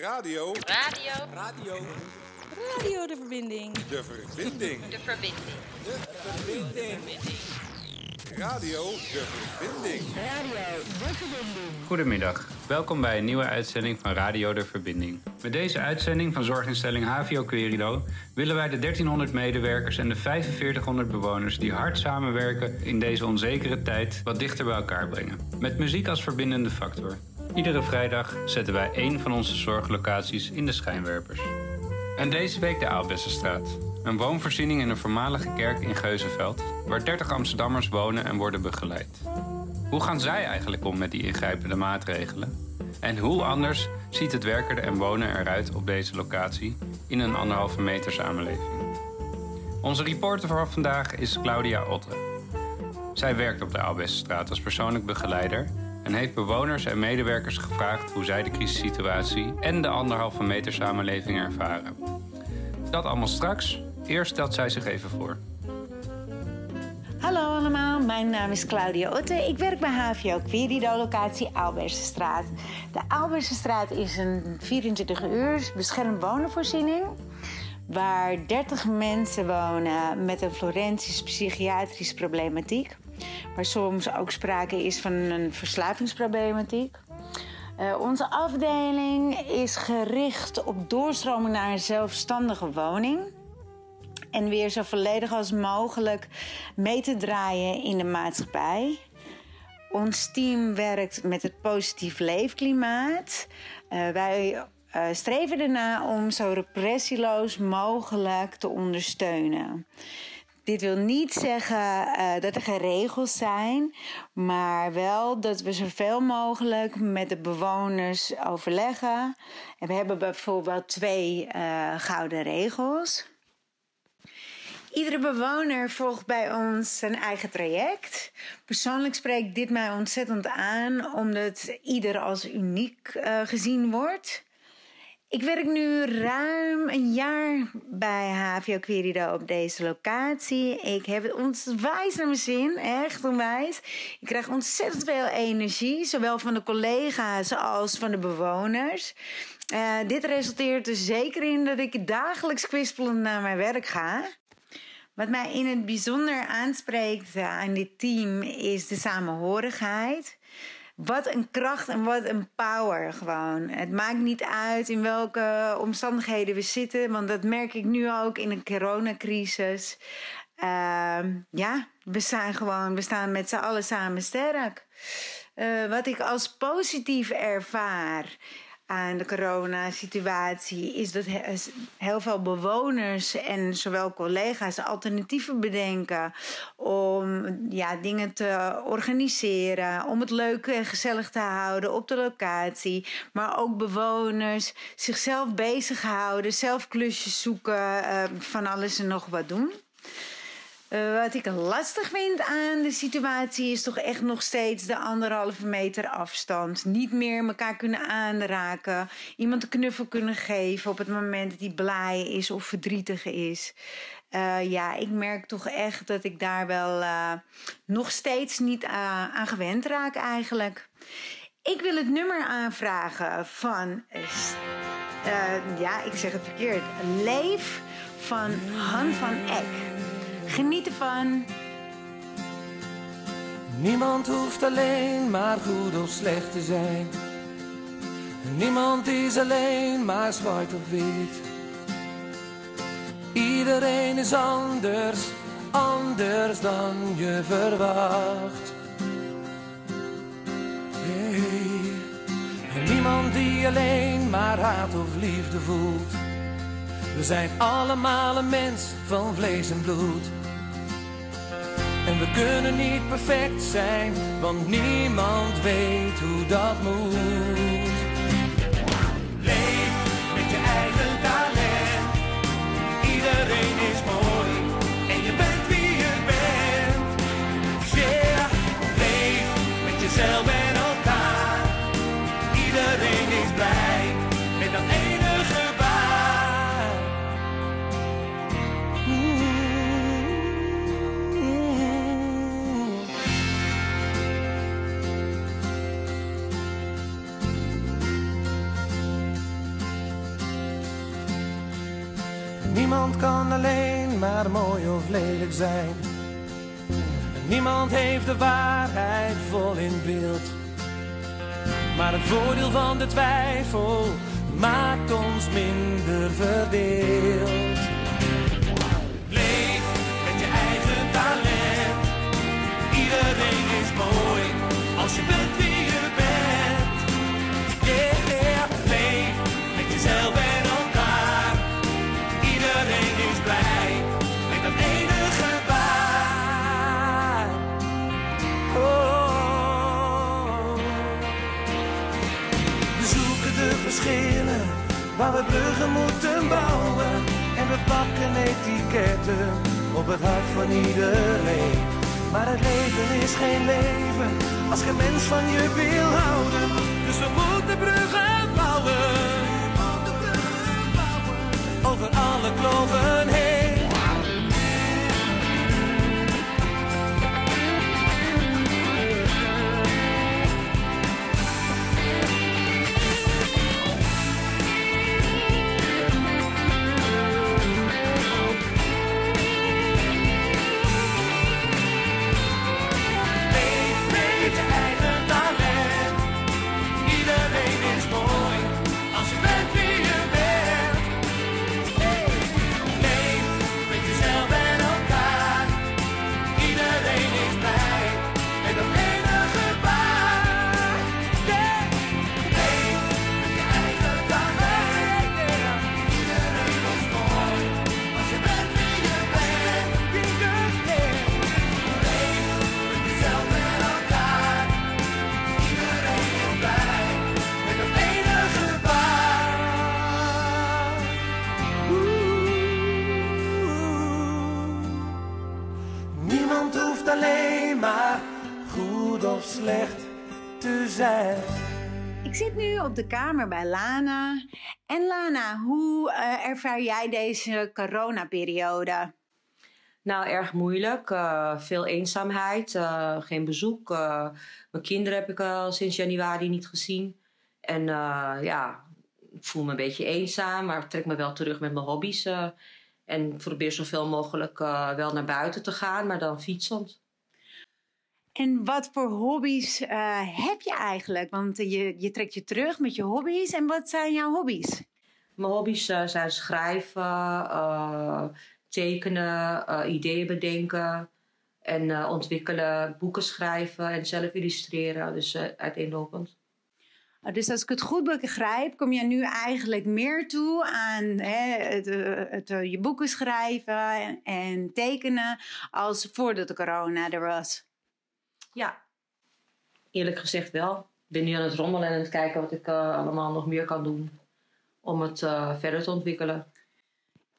Radio. Radio. Radio. Radio de verbinding. De verbinding. De verbinding. De verbinding. Radio de verbinding. Goedemiddag, welkom bij een nieuwe uitzending van Radio de Verbinding. Met deze uitzending van zorginstelling HVO Querido willen wij de 1300 medewerkers en de 4500 bewoners die hard samenwerken in deze onzekere tijd wat dichter bij elkaar brengen. Met muziek als verbindende factor. Iedere vrijdag zetten wij één van onze zorglocaties in de schijnwerpers. En deze week de Aalbessenstraat. Een woonvoorziening in een voormalige kerk in Geuzenveld, waar 30 Amsterdammers wonen en worden begeleid. Hoe gaan zij eigenlijk om met die ingrijpende maatregelen? En hoe anders ziet het werken en wonen eruit op deze locatie in een anderhalve meter samenleving? Onze reporter van vandaag is Claudia Otte. Zij werkt op de Aalbessenstraat als persoonlijk begeleider en heeft bewoners en medewerkers gevraagd hoe zij de crisissituatie en de anderhalve meter samenleving ervaren. Dat allemaal straks. Eerst stelt zij zich even voor. Hallo allemaal, mijn naam is Claudia Otte. Ik werk bij HVO Querido, locatie Aalbersenstraat. De Aalbersenstraat is een 24 uur beschermd wonenvoorziening... waar 30 mensen wonen met een Florentisch psychiatrische problematiek... waar soms ook sprake is van een verslavingsproblematiek... Uh, onze afdeling is gericht op doorstroming naar een zelfstandige woning en weer zo volledig als mogelijk mee te draaien in de maatschappij. Ons team werkt met het positief leefklimaat. Uh, wij uh, streven erna om zo repressieloos mogelijk te ondersteunen. Dit wil niet zeggen uh, dat er geen regels zijn, maar wel dat we zoveel mogelijk met de bewoners overleggen. En we hebben bijvoorbeeld twee uh, gouden regels. Iedere bewoner volgt bij ons zijn eigen traject. Persoonlijk spreekt dit mij ontzettend aan, omdat ieder als uniek uh, gezien wordt. Ik werk nu ruim een jaar bij HVO Querido op deze locatie. Ik heb het onwijs naar mijn zin, echt onwijs. Ik krijg ontzettend veel energie, zowel van de collega's als van de bewoners. Uh, dit resulteert er zeker in dat ik dagelijks kwispelend naar mijn werk ga. Wat mij in het bijzonder aanspreekt aan dit team is de samenhorigheid. Wat een kracht en wat een power gewoon. Het maakt niet uit in welke omstandigheden we zitten, want dat merk ik nu ook in de coronacrisis. Uh, ja, we staan gewoon, we staan met z'n allen samen sterk. Uh, wat ik als positief ervaar aan de coronasituatie is dat heel veel bewoners en zowel collega's alternatieven bedenken om ja, dingen te organiseren, om het leuk en gezellig te houden op de locatie, maar ook bewoners zichzelf bezighouden, zelf klusjes zoeken, uh, van alles en nog wat doen. Uh, wat ik lastig vind aan de situatie is toch echt nog steeds de anderhalve meter afstand. Niet meer elkaar kunnen aanraken. Iemand een knuffel kunnen geven op het moment dat hij blij is of verdrietig is. Uh, ja, ik merk toch echt dat ik daar wel uh, nog steeds niet aan gewend raak eigenlijk. Ik wil het nummer aanvragen van. ja, ik zeg het verkeerd. Leef van Han van Eck. Geniet ervan. Niemand hoeft alleen maar goed of slecht te zijn. Niemand is alleen maar zwart of wit. Iedereen is anders, anders dan je verwacht. Hey. Niemand die alleen maar haat of liefde voelt. We zijn allemaal een mens van vlees en bloed. En we kunnen niet perfect zijn, want niemand weet hoe dat moet. Leef met je eigen talent. Iedereen is mooi Maar het voordeel van de twijfel maakt ons minder verdeeld. Bruggen moeten bouwen. En we pakken etiketten op het hart van iedereen. Maar het leven is geen leven als geen mens van je wil houden. Dus we moeten bruggen bouwen. Over alle kloven heen. Zit nu op de kamer bij Lana. En Lana, hoe eh, ervaar jij deze coronaperiode? Nou, erg moeilijk. Eh, veel eenzaamheid, eh, geen bezoek. Mijn kinderen heb ik al sinds januari niet gezien. En ja, ik voel me een beetje eenzaam, maar trek me wel terug met mijn hobby's. en probeer zoveel mogelijk wel naar buiten te gaan, maar dan fietsend. En wat voor hobby's eh, heb je eigenlijk? Want je, je trekt je terug met je hobby's. En wat zijn jouw hobby's? Mijn hobby's eh, zijn schrijven, eh, tekenen, ideeën bedenken en ontwikkelen, boeken schrijven en zelf illustreren. Dus uiteenlopend. Uh, Dus als ik het goed begrijp, kom je nu eigenlijk meer toe aan hè, het, het, je boeken schrijven en, en tekenen als voordat de corona er was. Ja, eerlijk gezegd wel. Ik ben nu aan het rommelen en aan het kijken wat ik eh, allemaal nog meer kan doen om het eh, verder te ontwikkelen.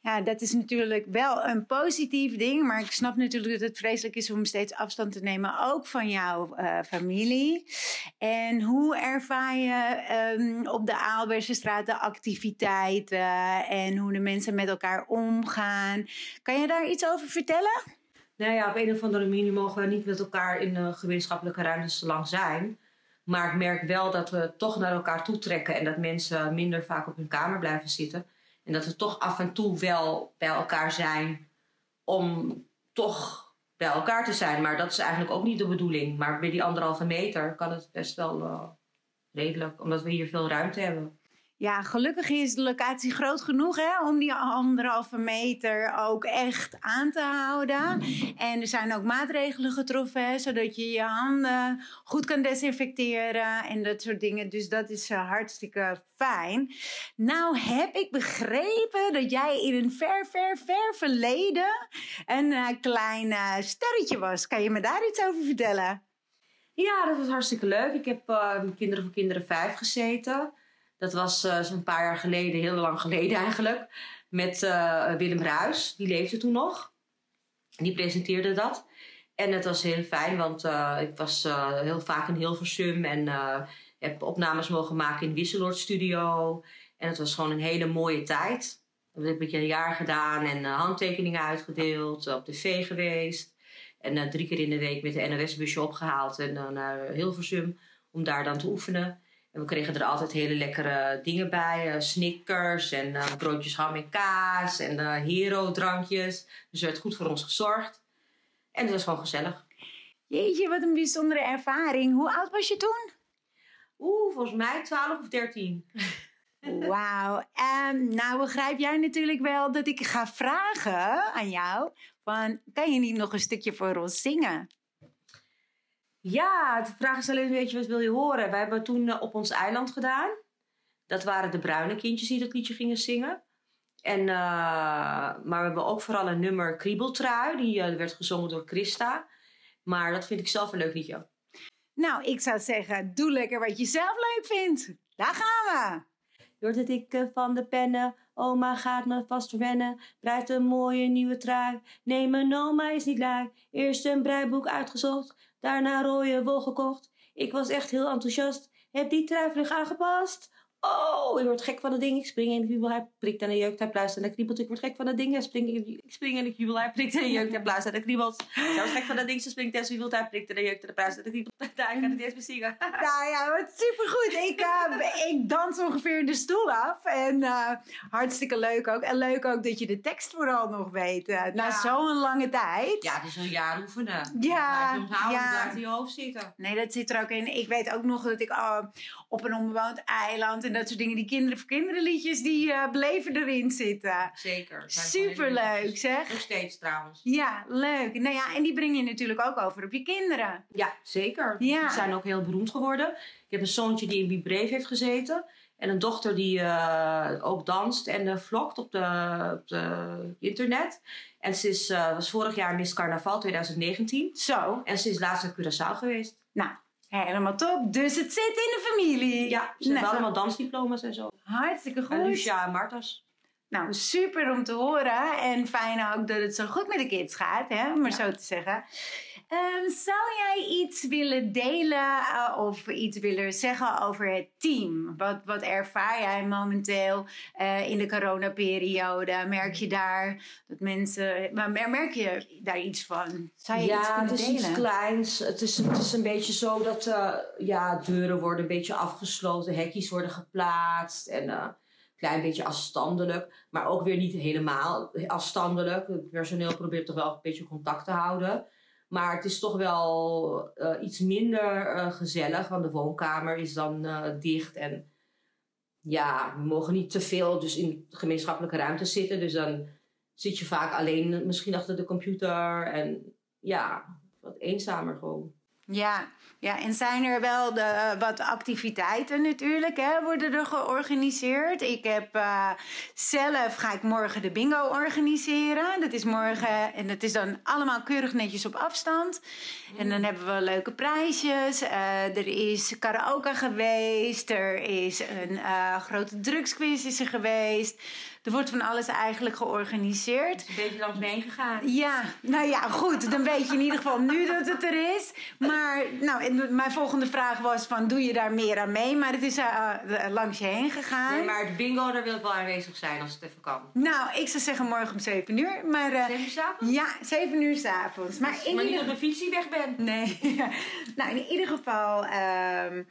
Ja, dat is natuurlijk wel een positief ding, maar ik snap natuurlijk dat het vreselijk is om steeds afstand te nemen, ook van jouw eh, familie. En hoe ervaar je ehm, op de Aalbersenstraat de activiteiten en hoe de mensen met elkaar omgaan? Kan je daar iets over vertellen? Nou ja, op een of andere manier mogen we niet met elkaar in de gemeenschappelijke ruimtes te lang zijn. Maar ik merk wel dat we toch naar elkaar toe trekken en dat mensen minder vaak op hun kamer blijven zitten. En dat we toch af en toe wel bij elkaar zijn om toch bij elkaar te zijn. Maar dat is eigenlijk ook niet de bedoeling. Maar bij die anderhalve meter kan het best wel eh, redelijk, omdat we hier veel ruimte hebben. Ja, gelukkig is de locatie groot genoeg hè, om die anderhalve meter ook echt aan te houden. En er zijn ook maatregelen getroffen, hè, zodat je je handen goed kan desinfecteren en dat soort dingen. Dus dat is eh, hartstikke fijn. Nou heb ik begrepen dat jij in een ver, ver, ver verleden een eh, klein eh, sterretje was. Kan je me daar iets over vertellen? Ja, dat was hartstikke leuk. Ik heb Kinderen voor Kinderen 5 gezeten. Dat was eh, zo'n paar jaar geleden, heel lang geleden eigenlijk. Met eh, Willem Ruis, die leefde toen nog. Die presenteerde dat. En het was heel fijn, want eh, ik was heel vaak in Hilversum en heb opnames mogen maken in Wisseloord Studio. En het was gewoon een hele mooie tijd. Dat heb ik een jaar gedaan en handtekeningen uitgedeeld, op tv geweest. En drie keer in de week met de NOS-busje opgehaald en naar Hilversum om daar dan te oefenen. En we kregen er altijd hele lekkere dingen bij. eh, Snickers en eh, broodjes ham en kaas en eh hero drankjes. Dus er werd goed voor ons gezorgd. En het was gewoon gezellig. Jeetje, wat een bijzondere ervaring. Hoe oud was je toen? Oeh, volgens mij 12 of 13. Wauw. En nou begrijp jij natuurlijk wel dat ik ga vragen aan jou. Van, kan je niet nog een stukje voor ons zingen? Ja, de vraag is alleen, weet je, wat wil je horen? Wij hebben toen eh, op ons eiland gedaan. Dat waren de bruine kindjes die dat liedje gingen zingen. En, eh, maar we hebben ook vooral een nummer Kriebeltrui. Die eh, werd gezongen door Christa. Maar dat vind ik zelf een leuk liedje. Nou, ik zou zeggen, doe lekker wat je zelf leuk vindt. Daar gaan we. Door de dikke van de pennen, oma gaat me vast verwennen. Breidt een mooie nieuwe trui. Nee, mijn oma is niet lui. Eerst een breiboek uitgezocht, daarna rode wol gekocht. Ik was echt heel enthousiast, heb die trui vlug aangepast. Oh, ik word gek van dat ding. Ik spring in de jubel, hij prikt en de jeukt, hij pluist en hij kriebelt. Ik word gek van dat ding, hij springt ik spring in de jubel, hij prikt en de jeukt, hij pluist en hij kriebelt. Hij wordt gek van dat ding, ze springt en ze jubelt, hij prikt en de jeukt en hij pluist en hij kriebelt. Daar kan het niet eens meer zingen. Nou ja, wat supergoed. Ik, eh, ik dans ongeveer de stoel af. En eh, hartstikke leuk ook. En leuk ook dat je de tekst vooral nog weet. eh, na Ja. zo'n lange tijd. Ja, het is een jaar oefenen. Ja, Blijf je onthouden, ja. in je hoofd zitten. Nee, dat zit er ook in. Ik weet ook nog dat ik op een onbewoond eiland en dat soort dingen, die kinderen voor kinderen liedjes, die eh, bleven erin zitten. Zeker. Superleuk zeg. Nog steeds trouwens. Ja, leuk. Nou ja, en die breng je natuurlijk ook over op je kinderen. Ja, zeker. Ja. Die zijn ook heel beroemd geworden. Ik heb een zoontje die in Brave heeft gezeten. En een dochter die eh, ook danst en eh, vlogt op de, op de internet. En ze is, was vorig jaar Miss Carnaval 2019. Zo, En ze is laatst naar Curaçao geweest. nou, helemaal top. Dus het zit in de familie. Ja, ze hebben Nou, allemaal dansdiploma's en zo. Hartstikke goed. En Lucia en Martas. Nou, super om te horen. En fijn ook dat het zo goed met de kids gaat, hè? om maar Ja. zo te zeggen. Ehm, zou jij iets willen delen eh, of iets willen zeggen over het team? Wat, wat ervaar jij momenteel eh, in de coronaperiode? Merk je daar dat mensen... Maar mer- merk je daar iets van? Zou je iets Ja, kunnen het is delen? iets kleins. Het is, het is een beetje zo dat eh, ja, deuren worden een beetje afgesloten, hekjes worden geplaatst en een klein beetje afstandelijk, maar ook weer niet helemaal afstandelijk. Het personeel probeert toch wel een beetje contact te houden. Maar het is toch wel eh, iets minder eh, gezellig, want de woonkamer is dan eh, dicht en ja, we mogen niet te veel dus in gemeenschappelijke ruimte zitten. Dus dan zit je vaak alleen misschien achter de computer en ja, wat eenzamer gewoon. Ja, ja, en zijn er wel de, wat activiteiten natuurlijk, hè, worden er georganiseerd. Ik heb eh, zelf, ga ik morgen de bingo organiseren. Dat is morgen, en dat is dan allemaal keurig netjes op afstand. En dan hebben we leuke prijsjes. Eh, er is karaoke geweest, er is een eh, grote drugsquiz is er geweest. Er wordt van alles eigenlijk georganiseerd. Een beetje langs me gegaan. Ja, nou ja, goed. Dan weet je in ieder geval nu dat het er is. Maar nou, en mijn volgende vraag was van, doe je daar meer aan mee? Maar het is eh, langs je heen gegaan. Nee, maar het bingo, daar wil ik wel aanwezig zijn als het even kan. Nou, ik zou zeggen morgen om 7 uur. Maar eh, Zeven uur 's avonds? ja, 7 uur s'avonds. Maar in Maar niet ieder op de fiets die weg bent. Nee. nou, in ieder geval ehm,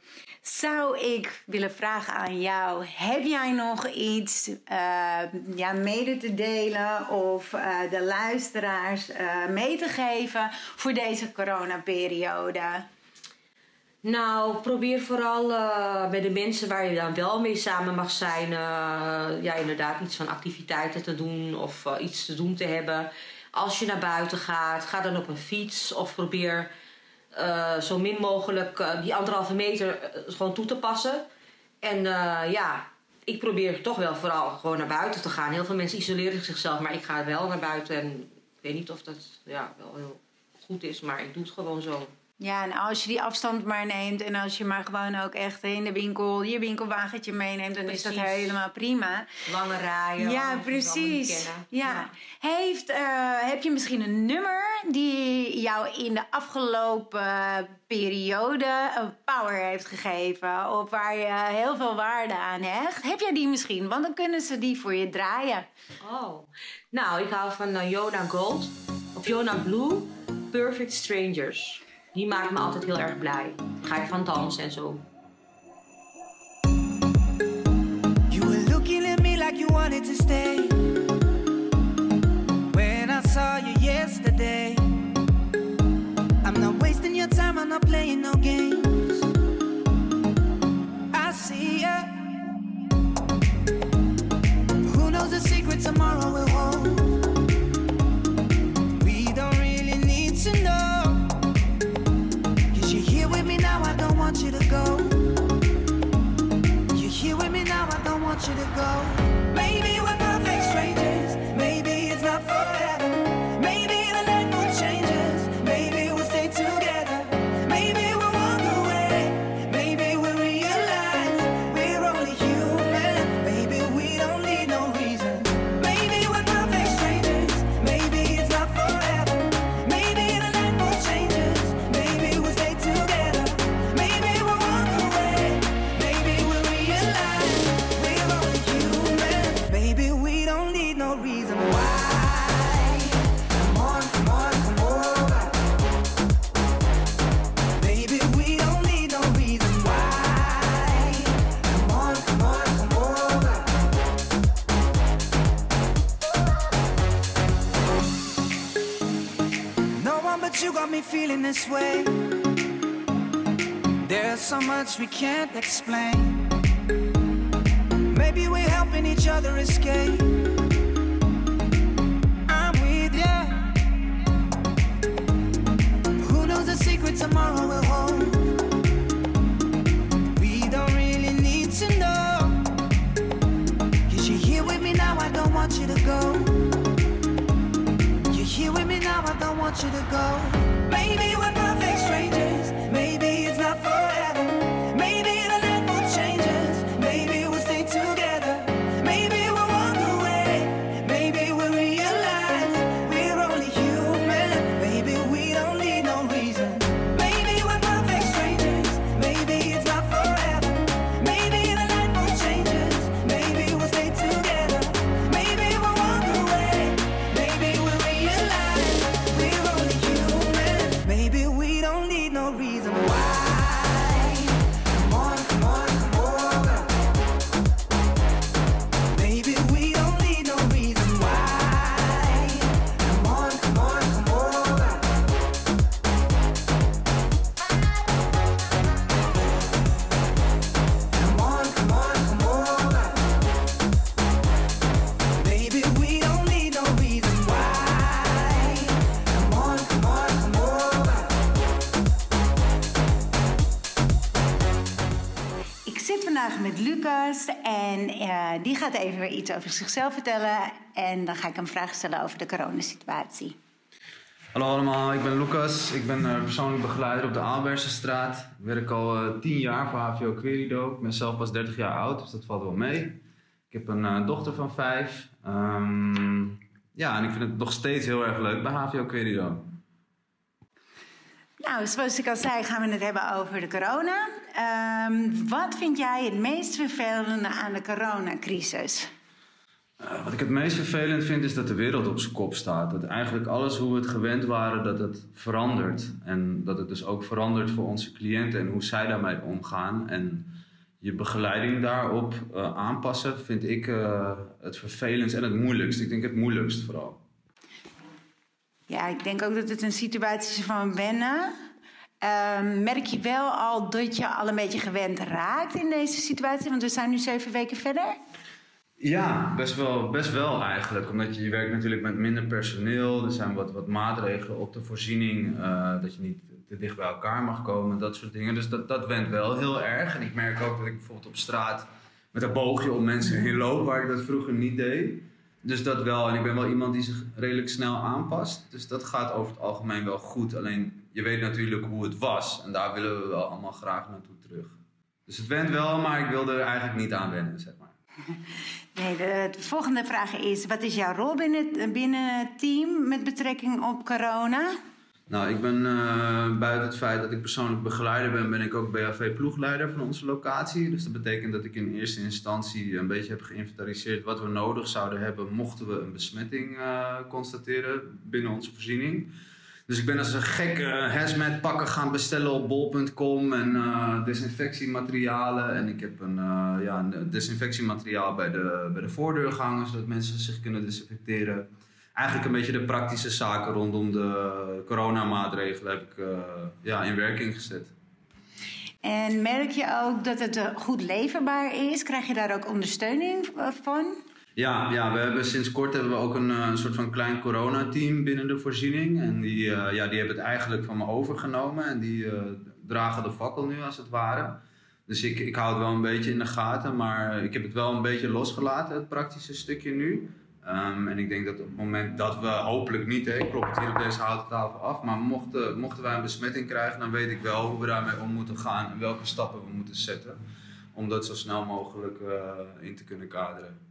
zou ik willen vragen aan jou: heb jij nog iets eh, ja, mede te delen of eh, de luisteraars eh, mee te geven voor deze coronaperiode? Nou, probeer vooral bij de mensen waar je dan wel mee samen mag zijn, ja, inderdaad iets van activiteiten te doen of iets te doen te hebben. Als je naar buiten gaat, ga dan op een fiets of probeer eh, zo min mogelijk eh, die anderhalve meter eh, gewoon toe te passen. En ja, ik probeer toch wel vooral gewoon naar buiten te gaan. Heel veel mensen isoleren zichzelf, maar ik ga wel naar buiten. En ik weet niet of dat ja, wel heel goed is, maar ik doe het gewoon zo. Ja, en als je die afstand maar neemt en als je maar gewoon ook echt in de winkel je winkelwagentje meeneemt, dan is dat helemaal prima. Lange rijen. Ja, precies. kennen. Ja. Heeft, eh, heb je misschien een nummer die jou in de afgelopen periode een power heeft gegeven? Of waar je heel veel waarde aan hecht? Heb jij die misschien? Want dan kunnen ze die voor je draaien. Oh. Nou, ik hou van uh, Gold of Yona Blue, Perfect Strangers. Die maakt me altijd heel erg blij. Ga ik van dansen en zo. looking at me like you wanted to stay. When I saw you yesterday, I'm not wasting your time, I'm not playing no games. I see ya. Who knows the secret tomorrow will hold? You to go. You're here with me now, I don't want you to go. Maybe we can't explain. Maybe we're helping each other escape. Want you to go. Maybe we're iets over zichzelf vertellen. En dan ga ik hem vragen stellen over de coronasituatie. Hallo allemaal, ik ben Lucas. Ik ben eh, persoonlijk begeleider op de Aalbersenstraat. Ik werk al eh, 10 jaar voor HVO Querido. Ik ben zelf pas 30 jaar oud, dus dat valt wel mee. Ik heb een eh, dochter van 5. Ehm, ja, en ik vind het nog steeds heel erg leuk bij HVO Querido. Nou, zoals ik al zei, gaan we het hebben over de corona. Ehm, wat vind jij het meest vervelende aan de coronacrisis? Eh, wat ik het meest vervelend vind is dat de wereld op zijn kop staat. Dat eigenlijk alles hoe we het gewend waren, dat het verandert. En dat het dus ook verandert voor onze cliënten en hoe zij daarmee omgaan. En je begeleiding daarop eh, aanpassen vind ik eh, het vervelendst en het moeilijkst. Ik denk het moeilijkst vooral. Ja, ik denk ook dat het een situatie is van wennen. Ehm, merk je wel al dat je al een beetje gewend raakt in deze situatie? Want we zijn nu zeven weken verder. Ja, best wel, best wel eigenlijk. Omdat je, je werkt natuurlijk met minder personeel. Er zijn wat, wat maatregelen op de voorziening. eh, dat je niet te dicht bij elkaar mag komen. Dat soort dingen. Dus dat, dat went wel heel erg. En ik merk ook dat ik bijvoorbeeld op straat met een boogje om mensen heen loop. Waar ik dat vroeger niet deed. Dus dat wel. En ik ben wel iemand die zich redelijk snel aanpast. Dus dat gaat over het algemeen wel goed. Alleen je weet natuurlijk hoe het was. En daar willen we wel allemaal graag naartoe terug. Dus het went wel, maar ik wilde er eigenlijk niet aan wennen, zeg maar. Nee, de, de volgende vraag is: wat is jouw rol binnen, binnen het team met betrekking op corona? Nou, ik ben eh, buiten het feit dat ik persoonlijk begeleider ben, ben ik ook BHV-ploegleider van onze locatie. Dus dat betekent dat ik in eerste instantie een beetje heb geïnventariseerd wat we nodig zouden hebben mochten we een besmetting eh, constateren binnen onze voorziening. Dus ik ben als een gek eh hazmat pakken gaan bestellen op bol.com en eh, desinfectiematerialen. En ik heb een, eh, ja, een desinfectiemateriaal bij de, bij de voordeur gehangen, zodat mensen zich kunnen desinfecteren. Eigenlijk een beetje de praktische zaken rondom de coronamaatregelen heb ik ja, in werking gezet. En merk je ook dat het goed leverbaar is? Krijg je daar ook ondersteuning van? Ja, ja, we hebben sinds kort hebben we ook een, eh, soort van klein coronateam binnen de voorziening. En die, eh, ja, die hebben het eigenlijk van me overgenomen. En die eh, dragen de fakkel nu als het ware. Dus ik, ik hou het wel een beetje in de gaten. Maar ik heb het wel een beetje losgelaten, het praktische stukje nu. Ehm, en ik denk dat op het moment dat we hopelijk niet, hè, ik klop het hier op deze houten tafel af. Maar mochten, mochten wij een besmetting krijgen, dan weet ik wel hoe we daarmee om moeten gaan. En welke stappen we moeten zetten. Om dat zo snel mogelijk in te kunnen kaderen.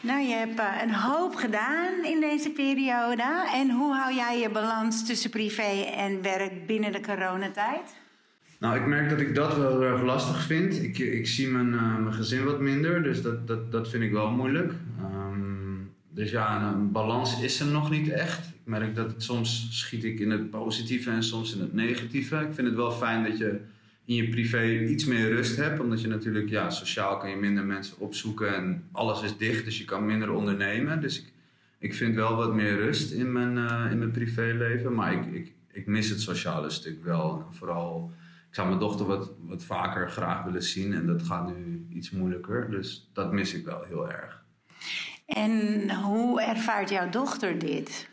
Nou, je hebt eh, een hoop gedaan in deze periode. En hoe hou jij je balans tussen privé en werk binnen de coronatijd? Nou, ik merk dat ik dat wel erg lastig vind. Ik, ik zie mijn, eh, mijn gezin wat minder, dus dat, dat, dat vind ik wel moeilijk. Ehm, dus ja, een balans is er nog niet echt. Ik merk dat soms schiet ik in het positieve en soms in het negatieve. Ik vind het wel fijn dat je in je privé iets meer rust hebt, omdat je natuurlijk, ja, sociaal kan je minder mensen opzoeken en alles is dicht, dus je kan minder ondernemen. Dus ik, ik vind wel wat meer rust in mijn, eh, in mijn privéleven, maar ik, ik, ik mis het sociale stuk wel. Vooral ik zou mijn dochter wat, wat vaker graag willen zien en dat gaat nu iets moeilijker. Dus dat mis ik wel heel erg. En hoe ervaart jouw dochter dit?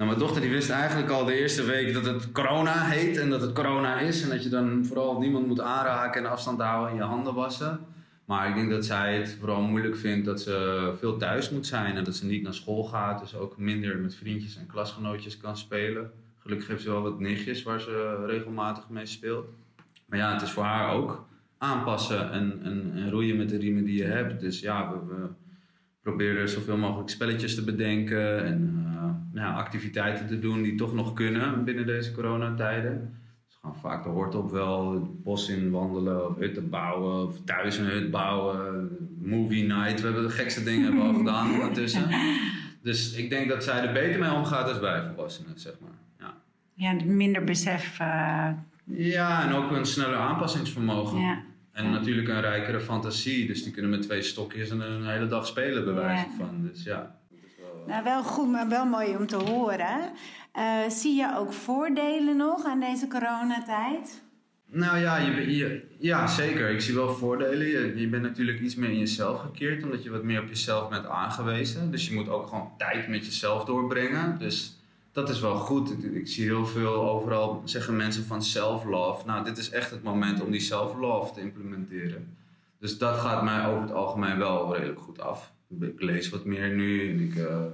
Nou, mijn dochter die wist eigenlijk al de eerste week dat het corona heet en dat het corona is. En dat je dan vooral niemand moet aanraken en afstand houden en je handen wassen. Maar ik denk dat zij het vooral moeilijk vindt dat ze veel thuis moet zijn en dat ze niet naar school gaat. Dus ook minder met vriendjes en klasgenootjes kan spelen. Gelukkig heeft ze wel wat nichtjes waar ze regelmatig mee speelt. Maar ja, het is voor haar ook aanpassen en, en, en roeien met de riemen die je hebt. Dus ja, we, we proberen zoveel mogelijk spelletjes te bedenken en eh, nou activiteiten te doen die toch nog kunnen binnen deze coronatijden. Dus we gaan vaak de hort op wel, het bos in wandelen of hutten bouwen of thuis een hut bouwen. Movie night, we hebben de gekste dingen hebben al gedaan ondertussen. Dus ik denk dat zij er beter mee omgaat als wij volwassenen, zeg maar. Ja. Ja, minder besef. eh, Ja, en ook een sneller aanpassingsvermogen. ja. En natuurlijk een rijkere fantasie. Dus die kunnen met twee stokjes en een hele dag spelen, bij wijze Ja. van. Dus ja. dat is wel, eh, Nou, wel goed, maar wel mooi om te horen. Eh, zie je ook voordelen nog aan deze coronatijd? Nou ja, je, ja, zeker. Ik zie wel voordelen. Je, bent natuurlijk iets meer in jezelf gekeerd, omdat je wat meer op jezelf bent aangewezen. Dus je moet ook gewoon tijd met jezelf doorbrengen. Dus dat is wel goed. Ik, ik zie heel veel overal zeggen mensen van self-love. Nou, dit is echt het moment om die self-love te implementeren. Dus dat gaat mij over het algemeen wel redelijk goed af. Ik lees wat meer nu en ik, eh,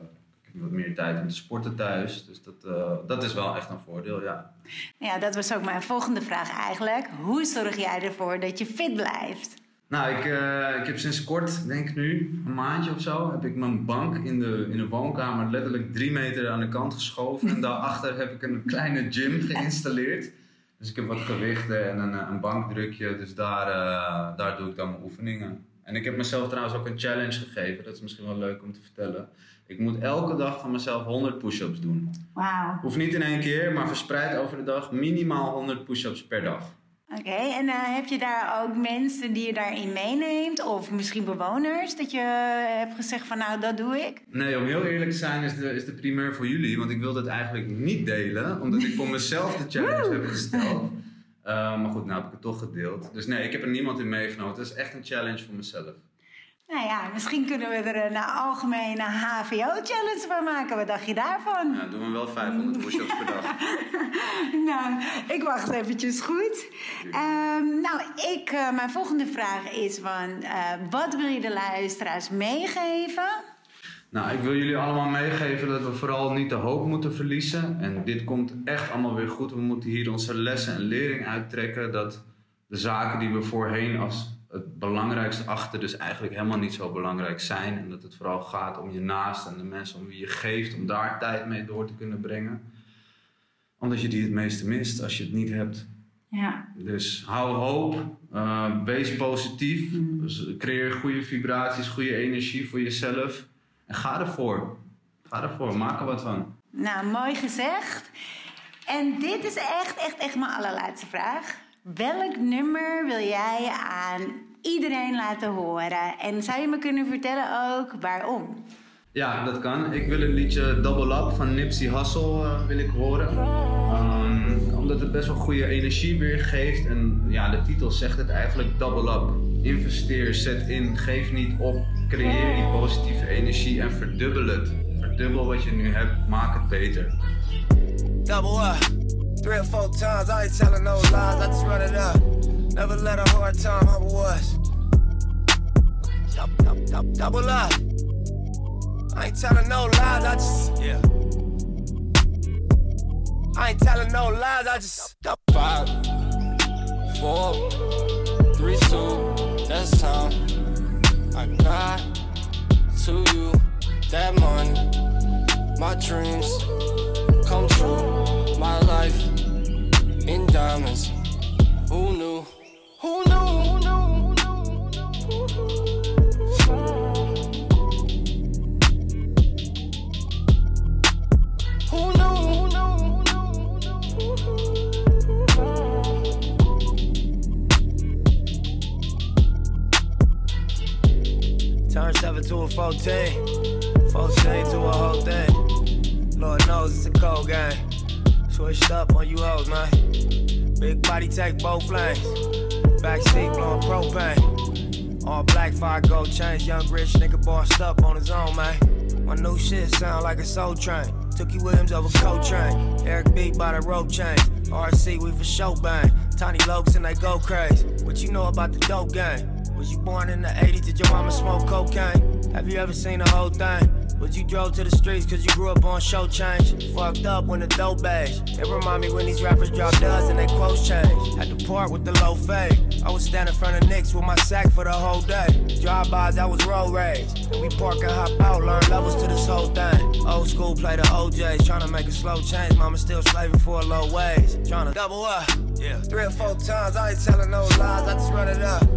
ik heb wat meer tijd om te sporten thuis. Dus dat, eh, dat is wel echt een voordeel, ja. Ja, dat was ook mijn volgende vraag eigenlijk. Hoe zorg jij ervoor dat je fit blijft? Nou, ik, eh, ik heb sinds kort, denk ik nu, een maandje of zo, heb ik mijn bank in de, in de woonkamer letterlijk drie meter aan de kant geschoven. En daarachter heb ik een kleine gym geïnstalleerd. Dus ik heb wat gewichten en een, een bankdrukje, dus daar, daar doe ik dan mijn oefeningen. En ik heb mezelf trouwens ook een challenge gegeven, dat is misschien wel leuk om te vertellen. Ik moet elke dag van mezelf 100 push-ups doen. Wauw. Hoeft niet in één keer, maar verspreid over de dag minimaal 100 push-ups per dag. Oké, en eh, heb je daar ook mensen die je daarin meeneemt? Of misschien bewoners? Dat je eh, hebt gezegd van nou, dat doe ik? Nee, om heel eerlijk te zijn is de, is de primeur voor jullie. Want ik wilde het eigenlijk niet delen. Omdat ik voor mezelf de challenge heb gesteld. Uh, maar goed, nou heb ik het toch gedeeld. Dus nee, ik heb er niemand in meegenomen. Het is echt een challenge voor mezelf. Nou ja, misschien kunnen we er een eh, algemene HVO-challenge van maken. Wat dacht je daarvan? Ja, doen we wel 500 push-ups per dag. Nou, ik wacht eventjes goed. Ehm, nou, ik, eh, mijn volgende vraag is van... eh, wat wil je de luisteraars meegeven? Nou, ik wil jullie allemaal meegeven dat we vooral niet de hoop moeten verliezen. En dit komt echt allemaal weer goed. We moeten hier onze lessen en lering uittrekken. Dat de zaken die we voorheen als het belangrijkste achten, dus eigenlijk helemaal niet zo belangrijk zijn. En dat het vooral gaat om je naast en de mensen om wie je geeft, om daar tijd mee door te kunnen brengen. Omdat je die het meeste mist als je het niet hebt. Ja. Dus hou hoop, eh, wees positief, dus creëer goede vibraties, goede energie voor jezelf. En ga ervoor. Ga ervoor, maak er wat van. Nou, mooi gezegd. En dit is echt, echt, echt mijn allerlaatste vraag. Welk nummer wil jij aan iedereen laten horen? En zou je me kunnen vertellen ook waarom? Ja, dat kan. Ik wil het liedje Double Up van Nipsey Hussle eh, wil ik horen. Ehm, omdat het best wel goede energie weergeeft. En ja, de titel zegt het eigenlijk Double Up. Investeer, zet in, geef niet op. Creëer die positieve energie en verdubbel het. Verdubbel wat je nu hebt, maak het beter. Double up. Three or four times, I ain't telling no lies, I just run it up. Never let a hard time humble us. Dou- dou- dou- Double up. I ain't telling no lies, I just, yeah. I ain't telling no lies, I just. Five, four, three, two, that's time. I got to you that money. My dreams come true. My life in diamonds. Who knew? Turn 7 to a 14. 14 to a whole thing. Lord knows it's a cold game. Switched up on you hoes, man. Big body take both lanes. Backseat blowing propane. All black, fire gold chains. Young rich nigga bossed up on his own, man. My new shit sound like a soul train. Tookie Williams over Coltrane. Eric B by the rope chain. RC, we for show bang. Tiny Lokes and they go crazy. What you know about the dope game? Was you born in the 80s? Did your mama smoke cocaine? Have you ever seen the whole thing? Was you drove to the streets cause you grew up on show change? Fucked up when the dope beige. It remind me when these rappers drop duds and they quotes change. Had to part with the low fade. I was standing in front of Knicks with my sack for the whole day. Drive-bys, I was road rage. And we park and hop out, learn levels to this whole thing. Old school play the OJs, trying to make a slow change. Mama still slaving for a low wage. Trying to double up. Yeah. Three or four times, I ain't telling no lies, I just run it up.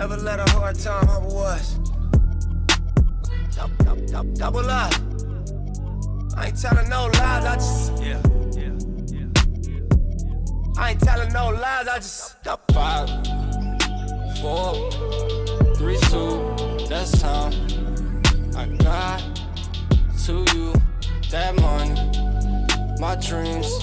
Never let a hard time humble us. Dou- dou- dou- Double up. I ain't telling no lies, I just. Yeah. I ain't telling no lies, I just. Five, four, three, two, that's time. I got to you that money. My dreams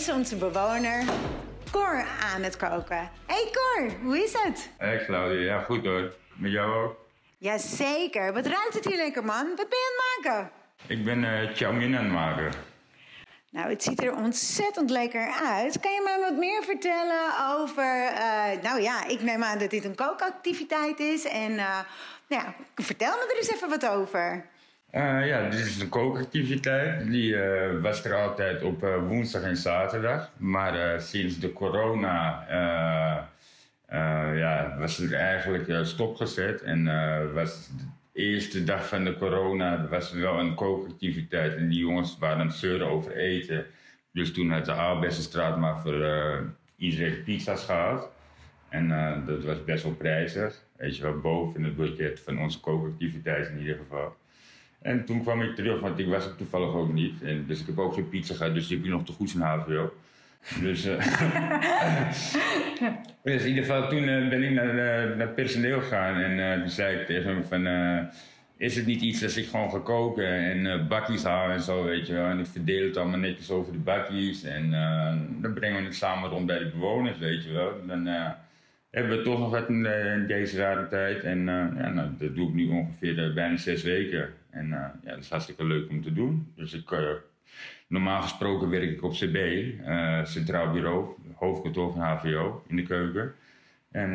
is onze bewoner Cor aan het koken. Hey Cor, hoe is het? Hé Claudia, ja goed hoor. Met jou ook? Jazeker. Wat ruikt het hier lekker, man? Wat ben je aan het maken? Ik ben eh chow mein aan het maken. Nou, het ziet er ontzettend lekker uit. Kan je mij wat meer vertellen over... eh, nou ja, ik neem aan dat dit een kookactiviteit is. En eh, nou ja, vertel me er eens even wat over. Eh, ja, dit is een kookactiviteit. Die eh, was er altijd op eh, woensdag en zaterdag. Maar sinds de corona ja, was het eigenlijk stopgezet. En was de eerste dag van de corona was er wel een kookactiviteit. En die jongens waren het zeuren over eten. Dus toen had de Aalbessenstraat maar voor iedereen pizza's gehad. En dat was best wel prijzig. Weet je wel, boven het budget van onze kookactiviteit in ieder geval. En toen kwam ik terug, want ik was er toevallig ook niet. En dus ik heb ook geen pizza gehad, dus die heb nog te goed in HVO. Dus, eh, dus in ieder geval, toen eh, ben ik naar, eh, naar personeel gegaan en toen zei ik tegen hem van... is het niet iets als ik gewoon ga koken en bakjes haal en zo, weet je wel. En ik verdeel het allemaal netjes over de bakjes en dan brengen we het samen rond bij de bewoners, weet je wel. Dan hebben we toch nog wat in, eh, deze rare tijd. En eh, ja, nou, dat doe ik nu ongeveer eh, bijna zes weken. En ja, dat is hartstikke leuk om te doen. Dus ik, normaal gesproken werk ik op CB, Centraal Bureau, hoofdkantoor van HVO in de keuken. En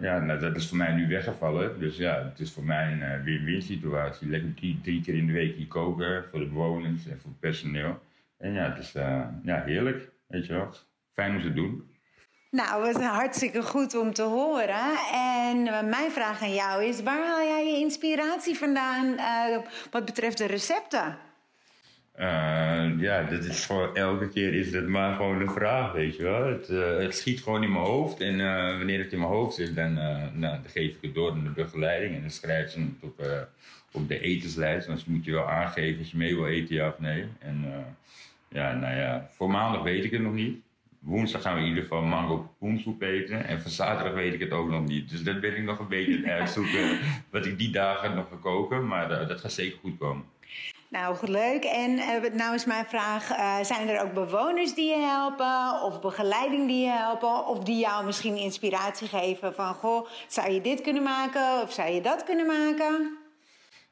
ja, nou, dat is voor mij nu weggevallen. Dus ja, het is voor mij een win-win situatie. Lekker drie, drie keer in de week hier koken voor de bewoners en voor het personeel. En ja, het is ja, heerlijk, weet je wel. Fijn om te doen. Nou, wat hartstikke goed om te horen. En eh, mijn vraag aan jou is: waar haal jij je inspiratie vandaan eh, wat betreft de recepten? Eh, ja, dat is gewoon, elke keer is het maar gewoon een vraag, weet je wel. Het, schiet gewoon in mijn hoofd en wanneer het in mijn hoofd zit, dan, nou, dan geef ik het door aan de begeleiding en dan schrijf ze het op, op de etenslijst. Dus moet je wel aangeven als je mee wil eten, ja of nee. En ja, nou ja, voor maandag weet ik het nog niet. Woensdag gaan we in ieder geval mango poensoep eten. En voor zaterdag weet ik het ook nog niet. Dus dat ben ik nog een beetje aan het uitzoeken wat ik die dagen nog ga koken. Maar eh, dat gaat zeker goed komen. Nou, goed, leuk. En eh, nou is mijn vraag: eh, zijn er ook bewoners die je helpen, of begeleiding die je helpen, of die jou misschien inspiratie geven van: goh, zou je dit kunnen maken of zou je dat kunnen maken?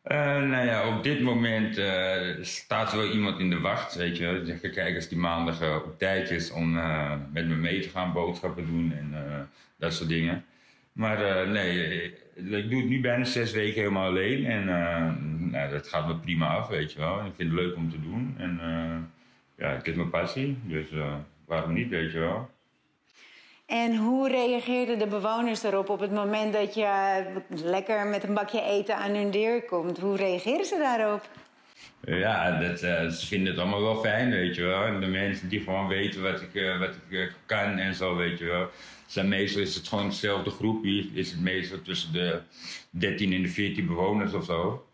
Eh, nou ja, op dit moment eh, staat wel iemand in de wacht, weet je wel. Even kijken als die maandag eh, op tijd is om met me mee te gaan boodschappen doen en dat soort dingen. Maar nee, ik doe het nu bijna zes weken helemaal alleen en nou, dat gaat me prima af, weet je wel. Ik vind het leuk om te doen en ja, het is mijn passie, dus waarom niet, weet je wel. En hoe reageerden de bewoners erop op het moment dat je lekker met een bakje eten aan hun deur komt? Hoe reageren ze daarop? Ja, dat, eh, ze vinden het allemaal wel fijn, weet je wel. En de mensen die gewoon weten wat ik, eh, wat ik eh, kan en zo, weet je wel. Zijn meestal is het gewoon hetzelfde groepje. Is het meestal tussen de 13 en de 14 bewoners of zo.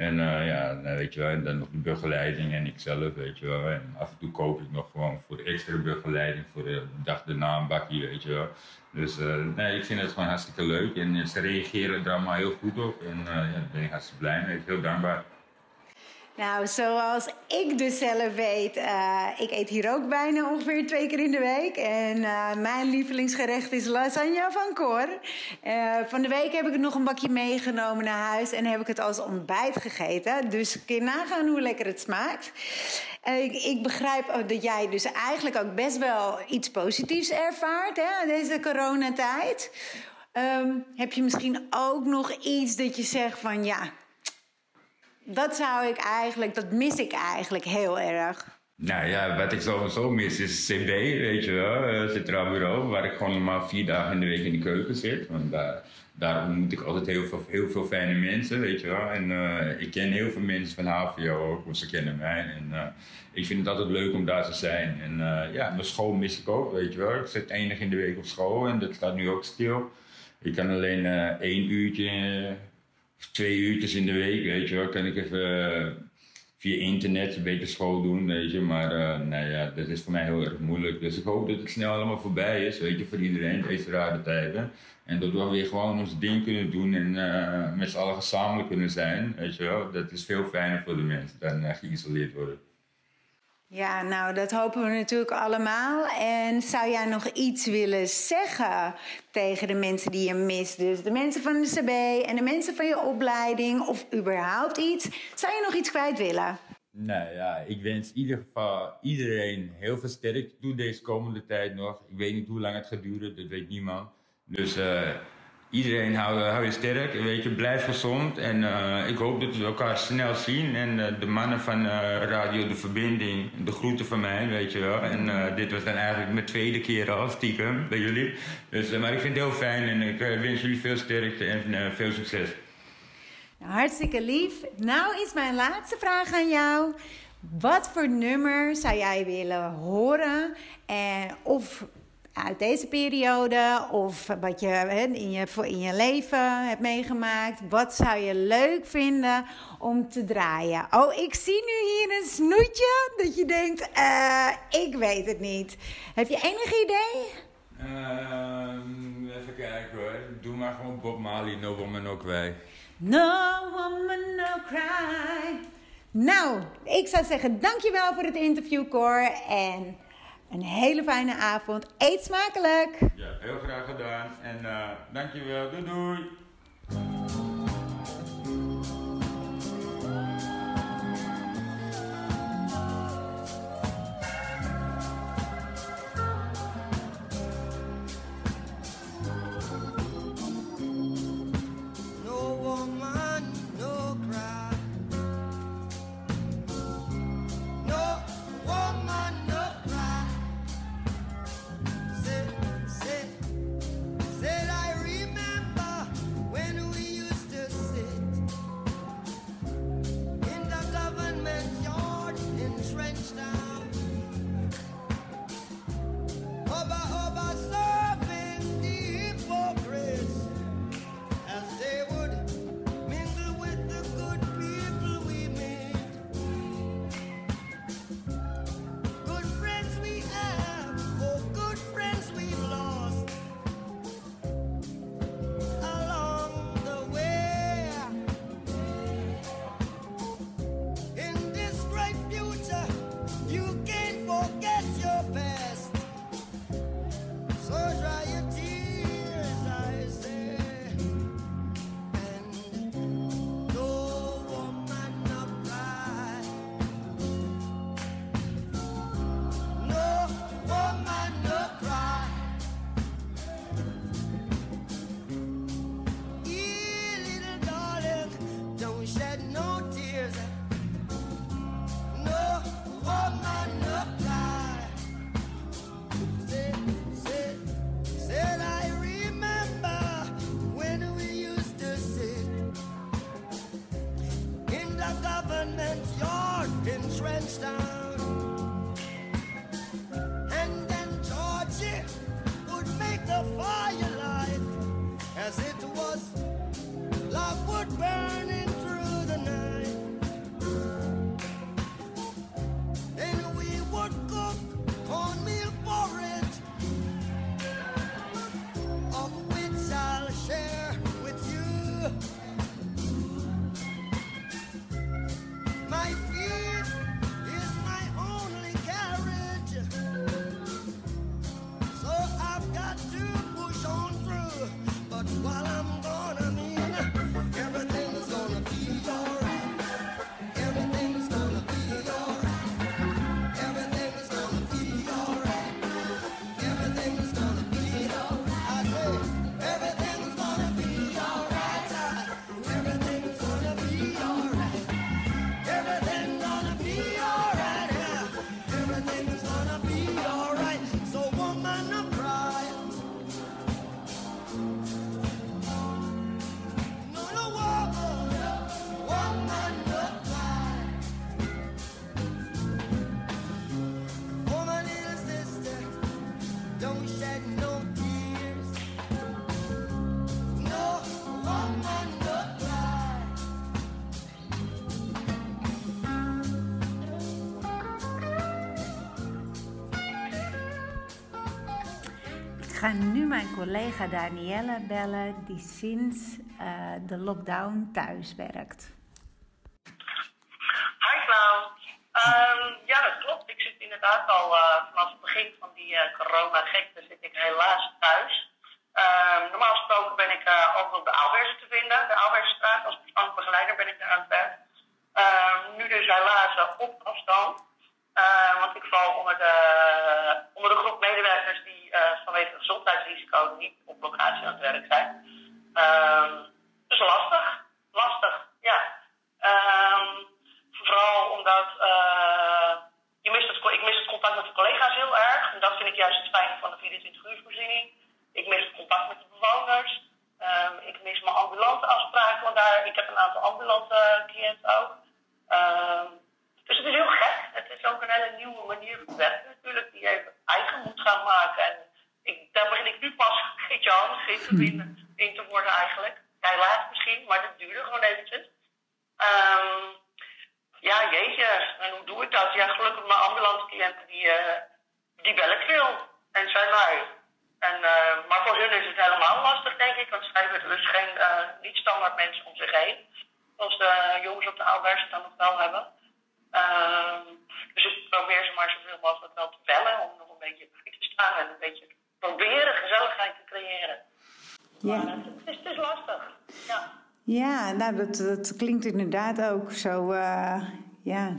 En eh, ja, nou, weet je wel, en dan nog de begeleiding en ikzelf, weet je wel. En af en toe koop ik nog gewoon voor extra begeleiding voor de dag daarna een weet je wel. Dus eh, nee, ik vind het gewoon hartstikke leuk. En ze reageren er allemaal heel goed op. En ja, daar ben ik hartstikke blij mee. Heel dankbaar. Nou, zoals ik dus zelf weet, eh, ik eet hier ook bijna ongeveer twee keer in de week. En eh, mijn lievelingsgerecht is lasagne van Cor. Eh, van de week heb ik nog een bakje meegenomen naar huis en heb ik het als ontbijt gegeten. Dus kun je nagaan hoe lekker het smaakt. Ik, ik begrijp dat jij dus eigenlijk ook best wel iets positiefs ervaart, hè, deze coronatijd. Ehm, heb je misschien ook nog iets dat je zegt van ja, dat zou ik eigenlijk, dat mis ik eigenlijk heel erg. Nou ja, wat ik sowieso mis is CB, weet je wel, eh, Centraal Bureau, waar ik gewoon normaal vier dagen in de week in de keuken zit. Want daar, ontmoet ik altijd heel veel, heel veel fijne mensen, weet je wel. En eh, ik ken heel veel mensen van HVO ook, want ze kennen mij. En eh, ik vind het altijd leuk om daar te zijn. En eh, ja, mijn school mis ik ook, weet je wel. Ik zit dag in de week op school en dat staat nu ook stil. Ik kan alleen eh, één uurtje, eh, twee uurtjes in de week, weet je wel, kan ik even... eh, via internet een beetje school doen, weet je. Maar eh, nou ja, dat is voor mij heel erg moeilijk. Dus ik hoop dat het snel allemaal voorbij is, weet je, voor iedereen, deze rare tijden. En dat we weer gewoon ons ding kunnen doen en eh, met z'n allen gezamenlijk kunnen zijn, weet je wel. Dat is veel fijner voor de mensen dan eh, geïsoleerd worden. Ja, nou, dat hopen we natuurlijk allemaal. En zou jij nog iets willen zeggen tegen de mensen die je mist? Dus de mensen van de CB en de mensen van je opleiding of überhaupt iets. Zou je nog iets kwijt willen? Nou ja, ik wens in ieder geval iedereen heel veel sterkte toe deze komende tijd nog. Ik weet niet hoe lang het gaat duren, dat weet niemand. Dus eh, iedereen hou, hou je sterk, weet je, blijf gezond. En eh, ik hoop dat we elkaar snel zien. En eh, de mannen van eh, Radio De Verbinding, de groeten van mij, weet je wel. En eh, dit was dan eigenlijk mijn tweede keer al, stiekem, bij jullie. Dus, eh, maar ik vind het heel fijn en ik eh, wens jullie veel sterkte en eh, veel succes. Nou, hartstikke lief. Nou is mijn laatste vraag aan jou. Wat voor nummer zou jij willen horen? En of uit deze periode, of wat je in, je in je leven hebt meegemaakt. Wat zou je leuk vinden om te draaien? Oh, ik zie nu hier een snoetje dat je denkt, eh, ik weet het niet. Heb je enig idee? Ehm, even kijken hoor. Doe maar gewoon Bob Marley, No Woman No Cry. No woman, no cry. Nou, ik zou zeggen dankjewel voor het interview, Cor. En een hele fijne avond. Eet smakelijk. Ja, heel graag gedaan. En eh, dankjewel. Doei doei. Ga nu mijn collega Danielle bellen, die sinds eh, de lockdown thuis werkt. Hi Klaus. Ehm, ja, dat klopt. Ik zit inderdaad al eh, vanaf het begin van die eh, corona-gekte zit ik helaas thuis. Ehm, normaal gesproken ben ik eh, ook op de Aalbergen te vinden. De Aalbergenstraat, als persoonlijk begeleider ben ik daar aan het werk. Ehm, nu dus helaas eh, op afstand. Ehm, want ik val onder de, onder de groep medewerkers die eh, vanwege het gezondheidsrisico niet op locatie aan het werk zijn. Ehm, dus lastig. Lastig, ja. Ehm, vooral omdat eh, je mist het, ik mis het contact met de collega's heel erg. En dat vind ik juist het fijne van de 24 uur voorziening. Ik mis het contact met de bewoners. Ehm, ik mis mijn ambulante afspraken, want daar, ik heb een aantal ambulante eh, cliënten ook. Ehm, dus het is heel gek. Het is ook een hele nieuwe manier van werken natuurlijk, die je even eigen moet gaan maken. En ik, daar begin ik nu pas, Geert-Jan, in te, vinden, in te worden eigenlijk. Jij laat misschien, maar dat duurde gewoon eventjes. Ehm, ja, jeetje. En hoe doe ik dat? Ja, gelukkig mijn ambulante cliënten, die, eh, die bel ik veel. En zijn lui. En, eh, maar voor hun is het helemaal lastig, denk ik. Want zij hebben dus geen eh, niet standaard mensen om zich heen. Zoals de jongens op de Aalberg dan nog wel hebben. Ehm, dus ik probeer ze maar zoveel mogelijk wel te bellen. Om nog een beetje bij te staan. En een beetje proberen gezelligheid te creëren. Ja. Maar het, is, het is lastig. Ja. Ja, nou, dat, dat klinkt inderdaad ook zo. eh, ja,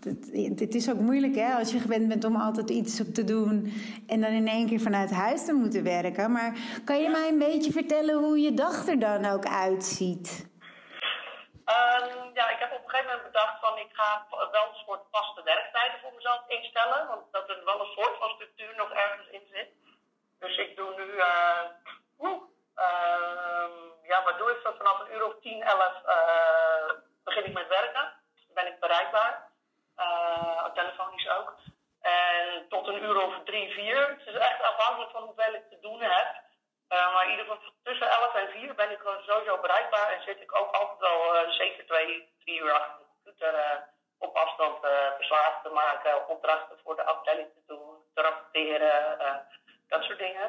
het, het is ook moeilijk hè, als je gewend bent om altijd iets op te doen en dan in één keer vanuit huis te moeten werken. Maar kan je mij een beetje vertellen hoe je dag er dan ook uitziet? Ehm, ja, ik heb op een gegeven moment bedacht van ik ga wel een soort vaste werktijden voor mezelf instellen. Want dat er wel een soort van structuur nog ergens in zit. Dus ik doe nu, eh, oeh, ehm, ja, wat doe ik? Vanaf een uur of 10, 11 eh, begin ik met werken. Ben ik bereikbaar. Eh, telefonisch ook. En tot een uur of drie, vier. Het is echt afhankelijk van hoeveel ik te doen heb. Eh, maar in ieder geval tussen 11 en 4 ben ik sowieso bereikbaar. En zit ik ook altijd wel eh, zeker twee, drie uur achter de computer eh, op afstand eh verslagen te maken. Opdrachten voor de afdeling te doen, te rapporteren, eh, dat soort dingen.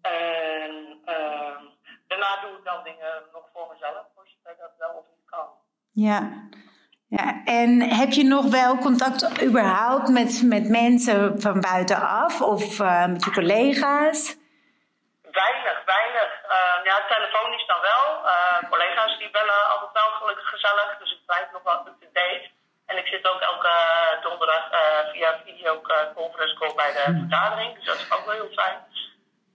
En ehm, daarna doe ik dan dingen nog voor mezelf, voor zover dat wel of niet kan. Ja. ja. En heb je nog wel contact überhaupt met, met mensen van buitenaf of eh, met je collega's? Weinig, weinig. Uh, ja, telefonisch dan wel. Eh, collega's die bellen altijd wel gelukkig gezellig, dus ik blijf nog wel up-to-date. En ik zit ook elke donderdag eh, via videoconference call bij de vergadering, dus dat is ook wel heel fijn.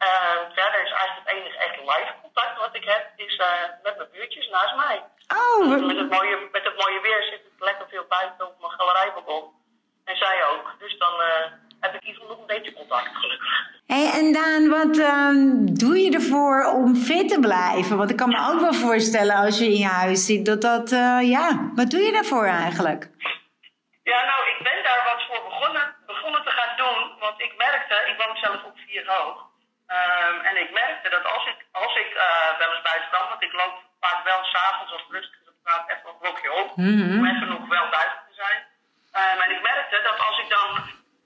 Uh, verder is eigenlijk het enige echt live contact wat ik heb, is eh, met mijn buurtjes naast mij. Oh, Dus met, het mooie, met het mooie weer zit ik lekker veel buiten op mijn galerijbalkon. En zij ook. Dus dan eh, heb ik hier nog een beetje contact, gelukkig. Hey, en Daan, wat ehm, doe je ervoor om fit te blijven? Want ik kan me ook wel voorstellen als je in je huis zit dat dat, eh, ja, wat doe je daarvoor eigenlijk? Ja, nou, ik ben daar wat voor begonnen, begonnen te gaan doen. Want ik merkte, ik woon zelf op vier hoog. Ehm, en ik merkte dat als ik, als ik eh, wel eens buiten kwam, want ik loop vaak wel s'avonds als het rustig dan ga ik even een blokje op. Mhm. Om even nog wel buiten te zijn. Ehm, en ik merkte dat als ik dan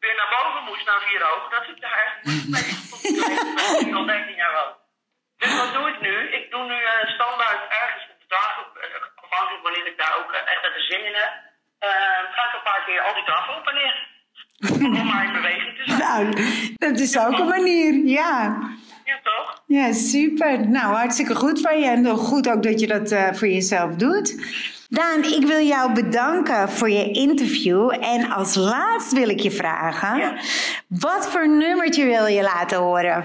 weer naar boven moest, naar vier hoog, dat ik daar echt niet mee tot ik al 13 jaar woon. Dus wat doe ik nu? Ik doe nu eh, standaard ergens op de dag, eh, afhankelijk wanneer ik daar ook eh, echt even zin in heb, ga ik een paar keer al die trappen op en neer. Om maar in beweging te zijn. Nou, dat is ook een manier, ja. Ja, toch? Ja, super. Nou, hartstikke goed van je. En goed ook dat je dat eh, voor jezelf doet. Daan, ik wil jou bedanken voor je interview. En als laatst wil ik je vragen: wat voor nummertje wil je laten horen?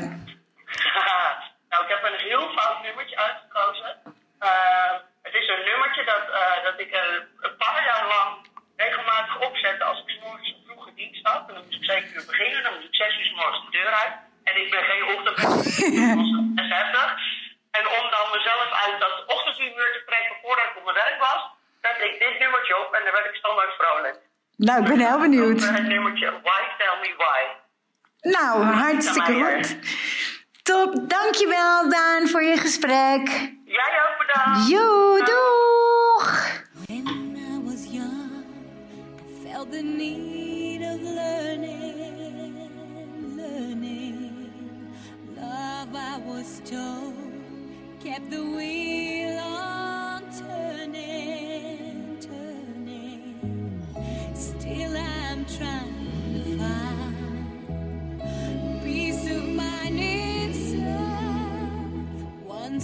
Nou, ik heb een heel fout nummertje uitgekozen. Eh, het is een nummertje dat, eh, dat ik eh, een paar jaar lang regelmatig opzette als ik 's morgens een vroege dienst had. En dan moest ik 7 uur beginnen, dan moest ik 6 uur 's morgens de deur uit. En ik ben geen ochtendmens, dat is heftig. En om dan mezelf uit dat ochtendhumeur te trekken voordat ik op mijn werk was, zette ik dit nummertje op en dan werd ik standaard vrolijk. Nou, ik ben heel benieuwd. Het nummertje Why Tell Me Why. Nou, hartstikke goed. Top, dankjewel Daan voor je gesprek. Jij ook bedankt. Joe, doeg! felt the need was told kept the wheel on turning, turning. Still, I'm trying to find peace of mind in self. One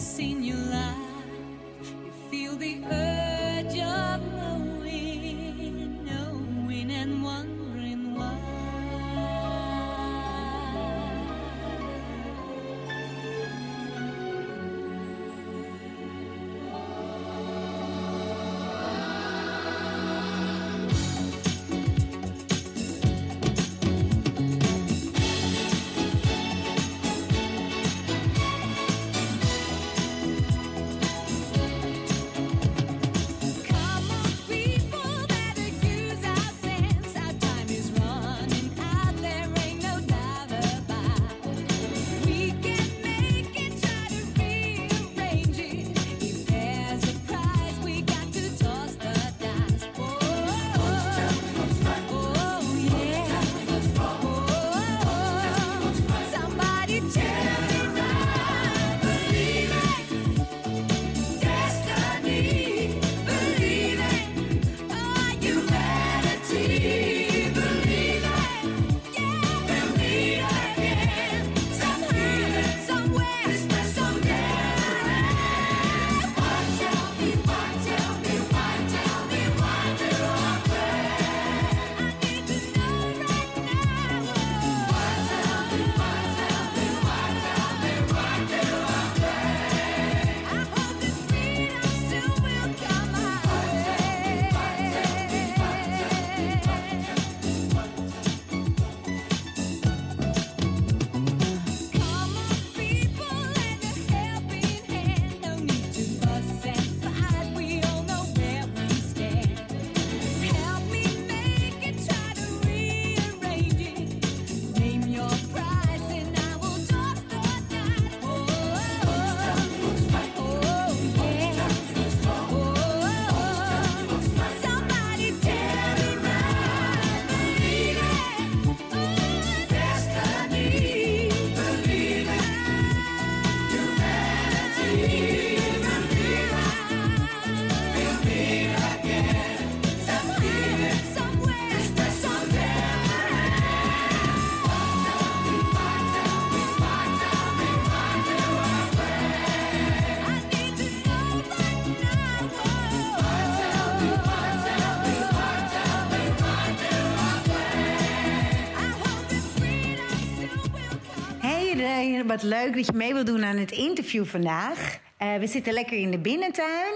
leuk dat je mee wilt doen aan het interview vandaag. Eh, we zitten lekker in de binnentuin.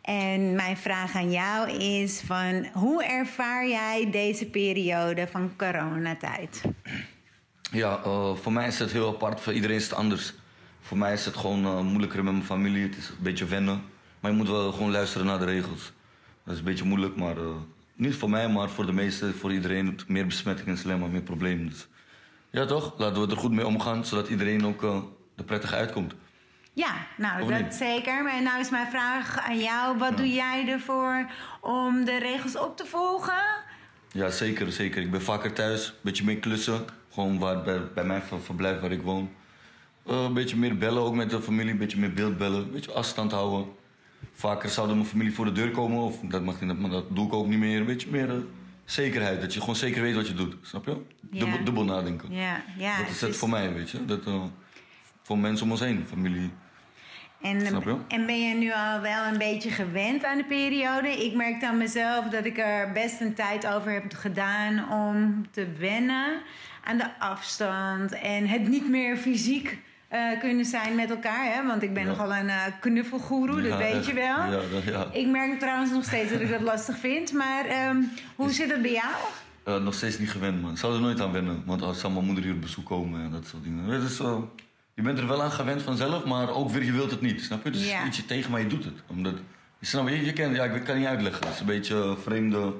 En mijn vraag aan jou is van... hoe ervaar jij deze periode van coronatijd? Ja, eh, voor mij is het heel apart. Voor iedereen is het anders. Voor mij is het gewoon eh, moeilijker met mijn familie. Het is een beetje wennen. Maar je moet wel gewoon luisteren naar de regels. Dat is een beetje moeilijk, maar niet voor mij, maar voor de meesten, voor iedereen. Meer besmettingen is alleen maar meer problemen. Dus, ja, toch? Laten we er goed mee omgaan, zodat iedereen ook eh, er prettig uitkomt. Ja, nou, Of dat niet? zeker. Maar nou is mijn vraag aan jou. Wat doe jij ervoor om de regels op te volgen? Ja, zeker, zeker. Ik ben vaker thuis, een beetje meer klussen. Gewoon waar, bij, bij mijn ver- verblijf waar ik woon. Eh, een beetje meer bellen, ook met de familie. Een beetje meer beeld bellen, een beetje afstand houden. Vaker zou dan mijn familie voor de deur komen, of dat mag niet, maar dat doe ik ook niet meer. Een beetje meer eh, zekerheid, dat je gewoon zeker weet wat je doet. Snap je? Dubbel, Ja. dubbel nadenken. Ja, ja. dat is het voor mij, weet je. Dat, eh, voor mensen om ons heen, familie. En, Snap je? en ben je nu al wel een beetje gewend aan de periode? Ik merk aan mezelf dat ik er best een tijd over heb gedaan om te wennen aan de afstand en het niet meer fysiek eh, kunnen zijn met elkaar. Hè? Want ik ben Ja. nogal een eh knuffelgoeroe, dat Ja, weet echt. je wel. Ja, dat, ja. Ik merk trouwens nog steeds dat ik dat lastig vind. Maar ehm, hoe zit het bij jou? Eh, nog steeds niet gewend, man. Ik zou er nooit aan wennen. Want als zou mijn moeder hier op bezoek komen en dat soort dingen. Het is, je bent er wel aan gewend vanzelf, maar ook weer, je wilt het niet. Snap je? Het is ietsje tegen, maar je doet het. Omdat, je, snap, je, je kent, ja, ik kan niet uitleggen. Het is een beetje een vreemde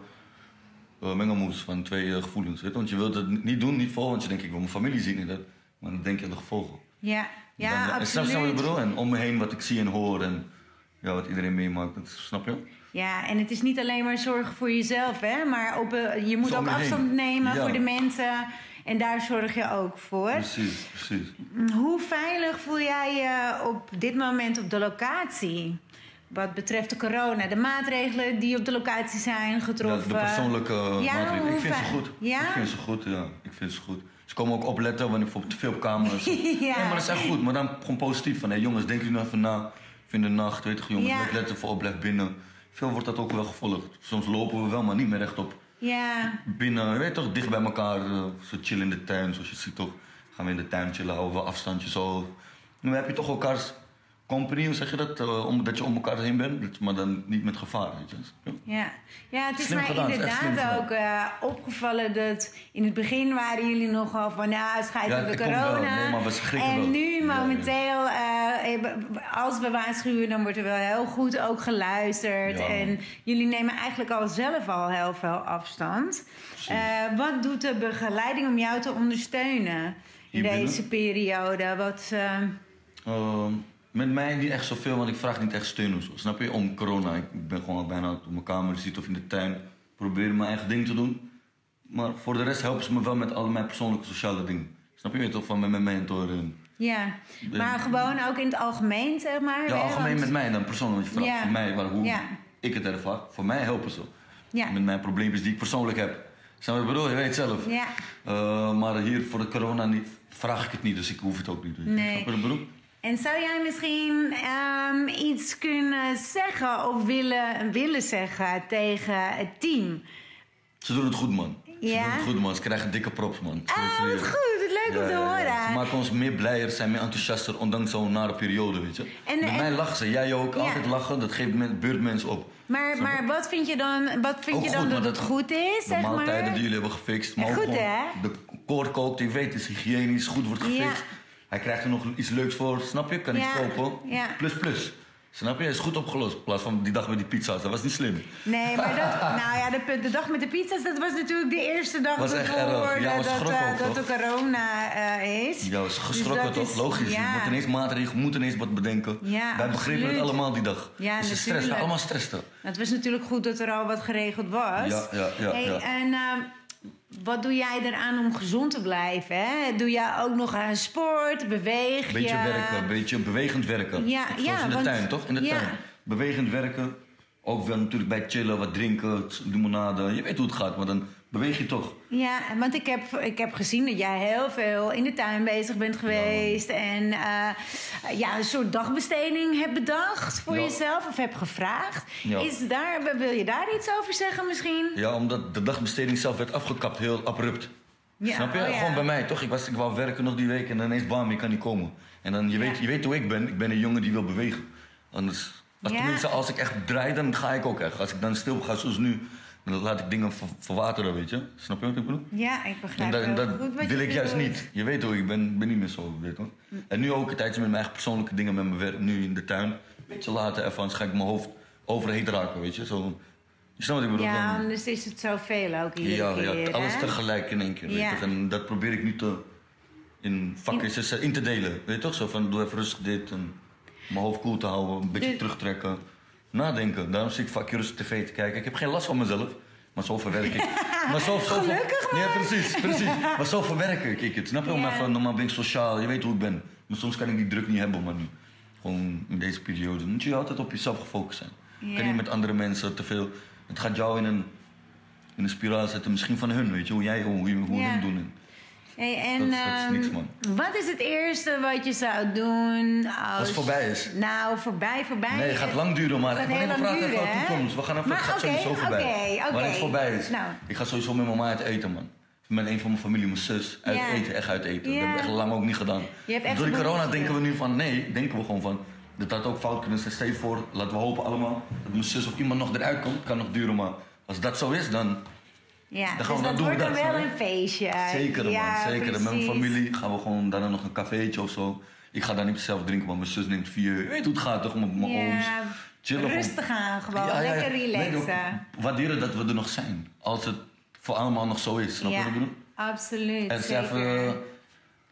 mengelmoes van twee gevoelens. Weet? Want je wilt het niet doen, niet volgen, want je denkt, ik wil mijn familie zien. En dat, maar dan denk je aan de gevolgen. Ja, ja, Dan- en Snap je wat ik absoluut. bedoel? En om me heen wat ik zie en hoor en ja, wat iedereen meemaakt. Dat, snap je? Ja, en het is niet alleen maar zorgen voor jezelf, hè, maar op, eh, je moet ook afstand nemen Ja. voor de mensen. En daar zorg je ook voor. Precies, precies. Hoe veilig voel jij je op dit moment op de locatie? Wat betreft de corona, de maatregelen die op de locatie zijn Ja, getroffen. de persoonlijke Ja, maatregelen. Ik vind ze goed. Ja? Ik vind ze goed, ja. Ik vind ze goed. Ze komen ook opletten wanneer bijvoorbeeld te veel op camera is. Ja. Nee, maar dat is echt goed. Maar dan gewoon positief. Van, hé jongens, denk jullie nou even na. In de nacht, weet je jongens, Ja. let letten voor blijf binnen. Veel wordt dat ook wel gevolgd. Soms lopen we wel, maar niet meer rechtop. Ja, Binnen, je weet toch, dicht bij elkaar. eh, zo chillen in de tuin, zoals je ziet toch. Gaan we in de tuin chillen, houden we afstandje zo. Nu heb je toch elkaars company, hoe zeg je dat? Eh, om, dat je om elkaar heen bent, maar dan niet met gevaar, weet je. Ja. ja. ja het is Slim mij gedaan, inderdaad ook eh, opgevallen dat in het begin waren jullie nogal van ja, schijt Ja, op de corona. Nee, maar we schrikken en wel. nu momenteel, eh, als we waarschuwen, dan wordt er wel heel goed ook geluisterd. Ja. En jullie nemen eigenlijk al zelf al heel veel afstand. Wat doet de begeleiding om jou te ondersteunen in Hier binnen? deze periode? Wat, eh, Ehm, met mij niet echt zoveel, want ik vraag niet echt steun of zo. Snap je? Om corona. Ik ben gewoon al bijna op mijn kamer zit of in de tuin. Probeer mijn eigen ding te doen. Maar voor de rest helpen ze me wel met al mijn persoonlijke sociale dingen. Snap je? Toch van met mijn mentor. En, ja, maar gewoon ook in het algemeen, zeg maar. ja, algemeen Want- met mij dan persoonlijk. Want je vraagt Ja. voor mij waar, hoe Ja. ik het ervaar. Voor mij helpen ze. Ja. Met mijn probleempjes die ik persoonlijk heb. Snap je wat ik bedoel? Je weet zelf. Ja. Eh, maar hier voor de corona niet, vraag ik het niet, dus ik hoef het ook niet. Nee. Snap je wat ik bedoel? En zou jij misschien ehm, iets kunnen zeggen of willen, willen zeggen tegen het team? Ze doen het goed, man. Ze Ja? doen het goed, man. Ze krijgen dikke props, man. Ah, wat goed. Het leuk om te horen. Ze maken ons meer blijer, zijn meer enthousiaster, ondanks zo'n nare periode, weet je. En- mij lachen ze, jij ook. Altijd lachen, dat geeft men, beurt mensen op. Maar, maar wat vind je dan, wat vind Ook je dan dat het goed is, De zeg maaltijden maar? die jullie hebben gefixt. Maar goed, hè? De koor kookt, je weet, is hygiënisch, goed wordt gefixt. Hij krijgt er nog iets leuks voor, snap je? Kan iets kopen. ja. Plus, plus. Snap je? Is goed opgelost. In plaats van die dag met die pizza's, dat was niet slim. Nee, maar dat, nou ja, de, de dag met de pizza's, dat was natuurlijk de eerste dag Was echt erg. Ja, was dat, geschrokken eh, dat de corona eh, is. Ja, was Dus geschrokken toch? is- Logisch. Ja. Je moet ineens maatregelen, moet ineens wat bedenken. Ja, Wij begrepen het allemaal die dag. Ja, dus de stress, allemaal stressen. Het was natuurlijk goed dat er al wat geregeld was. Ja, ja, ja, Hey, ja. En eh, wat doe jij eraan om gezond te blijven? Hè? Doe jij ook nog aan sport? Beweeg je? Beetje werken, een beetje bewegend werken. Ja, Zoals ja, in de want- tuin, toch? In de ja. tuin. Bewegend werken. Ook wel natuurlijk bij chillen, wat drinken, limonade. Je weet hoe het gaat, maar dan beweeg je toch. Ja, want ik heb, ik heb gezien dat jij heel veel in de tuin bezig bent geweest. en eh, ja, een soort dagbesteding hebt bedacht voor Ja. jezelf of hebt gevraagd. Ja. Is daar, wil je daar iets over zeggen misschien? Ja, omdat de dagbesteding zelf werd afgekapt, heel abrupt. Snap je? oh. Gewoon bij mij, toch? Ik, was, ik wou werken nog die week en ineens bam, ik kan niet komen. En dan, je, weet, je weet hoe ik ben. Ik ben een jongen die wil bewegen. Anders, als, tenminste, als ik echt draai, dan ga ik ook echt. Als ik dan stil ga zoals nu, dan laat ik dingen ver- verwateren, weet je? Snap je wat ik bedoel? Ja, ik En begrijp dat, en heel dat goed wil ik juist bedoelt. niet. Je weet hoe ik ben, ben niet meer zo, weet je wel. En nu ook een tijdje met mijn eigen persoonlijke dingen met mijn werk, nu in de tuin. Een beetje later even, anders ga ik mijn hoofd overheet raken, weet je. Zo, je snapt wat ik bedoel? Ja, Dan- anders is het zoveel ook iedere ja, keer. ja, alles hè? tegelijk in één keer. Weet je. Ja. En dat probeer ik nu te, in vakjes in, in te delen. Weet je toch? Zo van, doe even rustig dit. En mijn hoofd koel te houden, een beetje Dus- terugtrekken. Nadenken. Daarom zit ik vaak rustig tv te kijken. Ik heb geen last van mezelf. Maar zo verwerk ik. maar zo, zo Gelukkig Ja, precies, precies. Maar zo verwerk ik het. Snap je? Ja. even, normaal ben ik sociaal. Je weet hoe ik ben. Maar soms kan ik die druk niet hebben, maar nu. Gewoon in deze periode moet je altijd op jezelf gefocust zijn. Ja. kan niet met andere mensen te veel. Het gaat jou in een, in een spiraal zetten, misschien van hun, weet je, hoe jij hoe, je- hoe Ja. hun doen. Hey, en, Dat is- dat is ehm, niks, man. Wat is het eerste wat je zou doen als... Als het voorbij is. Nou, voorbij, voorbij. Nee, het gaat lang duren, maar we praten even duren, over de toekomst. We gaan even, Maar het gaat sowieso voorbij. oké, oké. Wanneer het voorbij is. Nou. Ik ga sowieso met mama uit eten, man. Met een van mijn familie, mijn zus. Uit Ja. eten, echt uit eten. Dat hebben we echt lang ook niet gedaan. Door die corona denken we nu van, nee, denken we gewoon van... Dat had ook fout kunnen zijn. Stel je voor, laten we hopen allemaal... dat mijn zus of iemand nog eruit komt. Kan nog duren, maar als dat zo is, dan... Ja, Dan dus gaan we- dat we wordt dan dat, wel een feestje. Zeker, ja, man. Zeker. Met mijn familie gaan we gewoon daarna nog een cafeetje of zo. Ik ga daar niet zelf drinken, maar mijn zus neemt vier. Je weet hoe het gaat, toch? Met mijn ooms. Chillen rustig aan gewoon. Ja. Lekker Nee, relaxen. ook waarderen dat we er nog zijn. Als het voor allemaal nog zo is. Snap je wat ik bedoel? absoluut. Zeker. even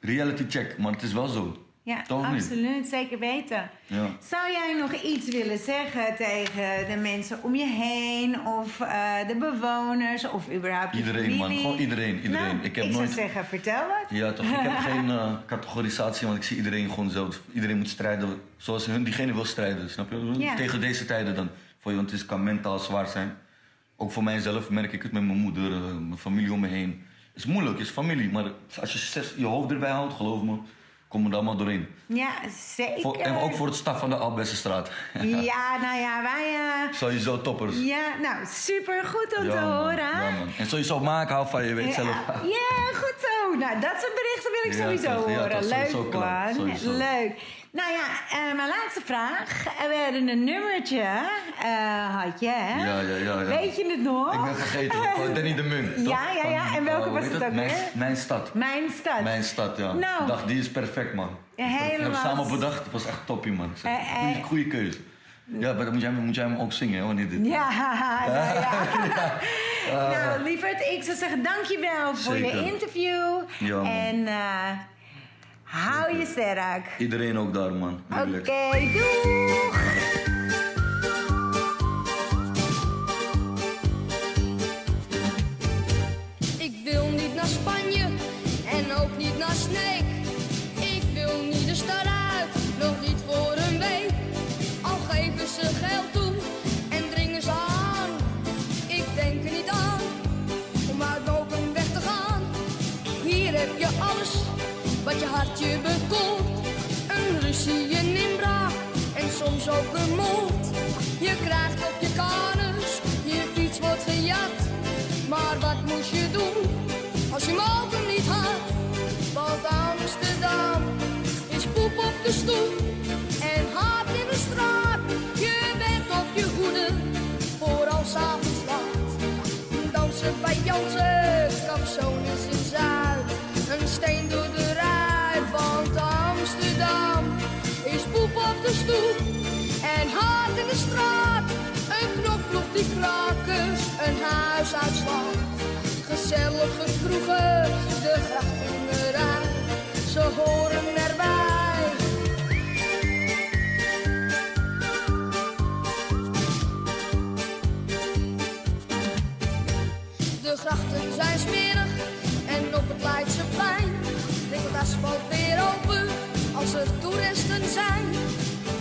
reality check, maar het is wel zo. Ja, Toch niet? absoluut. Zeker weten. Ja. Zou jij nog iets willen zeggen tegen de mensen om je heen? Of eh, de bewoners? Of überhaupt Iedereen, man. familie? Gewoon iedereen, iedereen. Nou, Ik heb zou nooit- zeggen, vertel het. Ja, toch? Ik heb geen eh, categorisatie, want ik zie iedereen gewoon zelf. Iedereen moet strijden zoals hun, diegene wil strijden, snap je? Ja. Tegen deze tijden dan. Voor je, want het kan mentaal zwaar zijn. Ook voor mijzelf merk ik het met mijn moeder, eh, mijn familie om me heen. Het is moeilijk, het is familie, maar als je zes- je hoofd erbij houdt, geloof me, we er allemaal doorheen. Ja, zeker. Voor, en ook voor het staf van de Albessenstraat. Ja, nou ja, wij... eh, Sowieso toppers. ja, nou, super goed om te man. horen. Ja, man. En sowieso maken, hou van je, weet Ja, zelf. ja, goed zo. Nou, dat soort berichten wil ik sowieso horen. Leuk, man. Leuk. Nou ja, eh, mijn laatste vraag. We hadden een nummertje, eh, had je, hè? Ja, ja, ja, ja. Weet je het nog? Ik ben vergeten, van Danny de Munk. toch? Ja, ja, ja. En welke eh, was het ook weer? Mijn stad. Mijn stad. Mijn stad, ja. Nou. Ik dacht, die is perfect, man. We hebben Helemaal. het samen bedacht, het was echt toppie, man. Zeg, Eh, Goeie, eh. goeie keuze. Ja, maar dan moet jij, moet jij hem ook zingen, hè, wanneer dit... Ja, nou ja. Ah. nou, lieverd, ik zou zeggen dankjewel voor je interview. Ja, man. en eh, hou je sterk. Iedereen ook daar, man. Oké, doeg! Moord. Je krijgt op je kanus, je fiets wordt gejat. Maar wat moest je doen als je mogen niet had? Want Amsterdam is poep op de stoep en haat in de straat. Je bent op je hoede voor als avonds laat. Dansen bij Jansen, krakers, een huis uitslaat. Gezellige kroegen, de grachten eruit, ze horen erbij. De grachten zijn smerig en op het Leidseplein ligt het asfalt weer open als er toeristen zijn.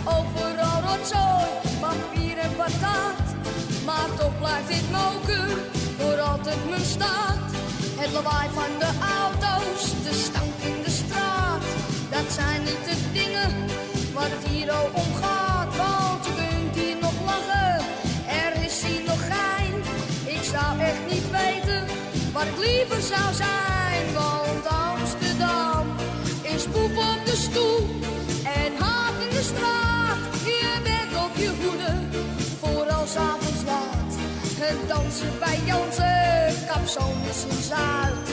Overal rotzooi, papier en patat, maar toch blijft dit moken voor altijd mijn staat. Het lawaai van de auto's, de stank in de straat, dat zijn niet de dingen waar het hier om gaat. Want je kunt hier nog lachen, er is hier nog gein. Ik zou echt niet weten waar ik liever zou zijn. Want Amsterdam is poep op de stoel en haat in de straat. Je bent op je hoede Het dansen bij Jansen, kapzones in Zuid.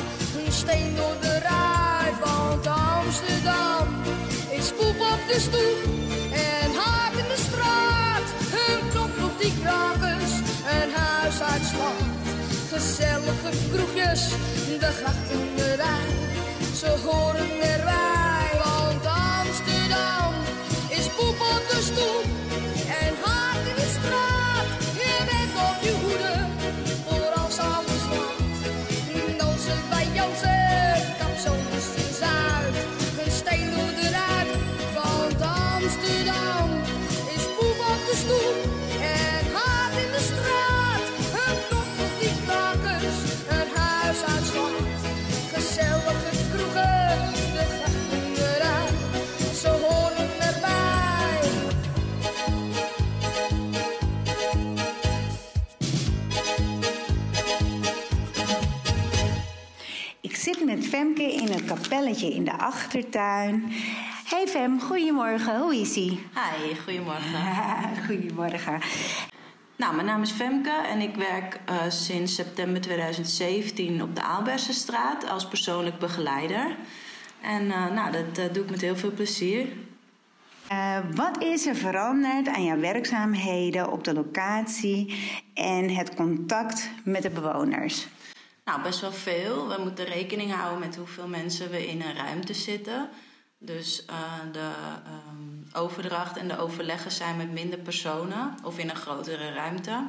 Een steen door de ruit, want Amsterdam is poep op de stoep en haat in de straat. Een knop die krakers, een huis uitslaat. Gezellige kroegjes, de grachten eruit. Ze horen erbij, Het kapelletje in de achtertuin. Hey Fem, goedemorgen. Hoe is ie? Hi, goedemorgen. goedemorgen. Nou, mijn naam is Femke en ik werk eh, sinds september 2017 op de Aalbersenstraat als persoonlijk begeleider. En eh, nou, dat eh, doe ik met heel veel plezier. Wat is er veranderd aan jouw werkzaamheden op de locatie en het contact met de bewoners? Nou, best wel veel. We moeten rekening houden met hoeveel mensen we in een ruimte zitten. Dus eh, de ehm, overdracht en de overleggen zijn met minder personen of in een grotere ruimte.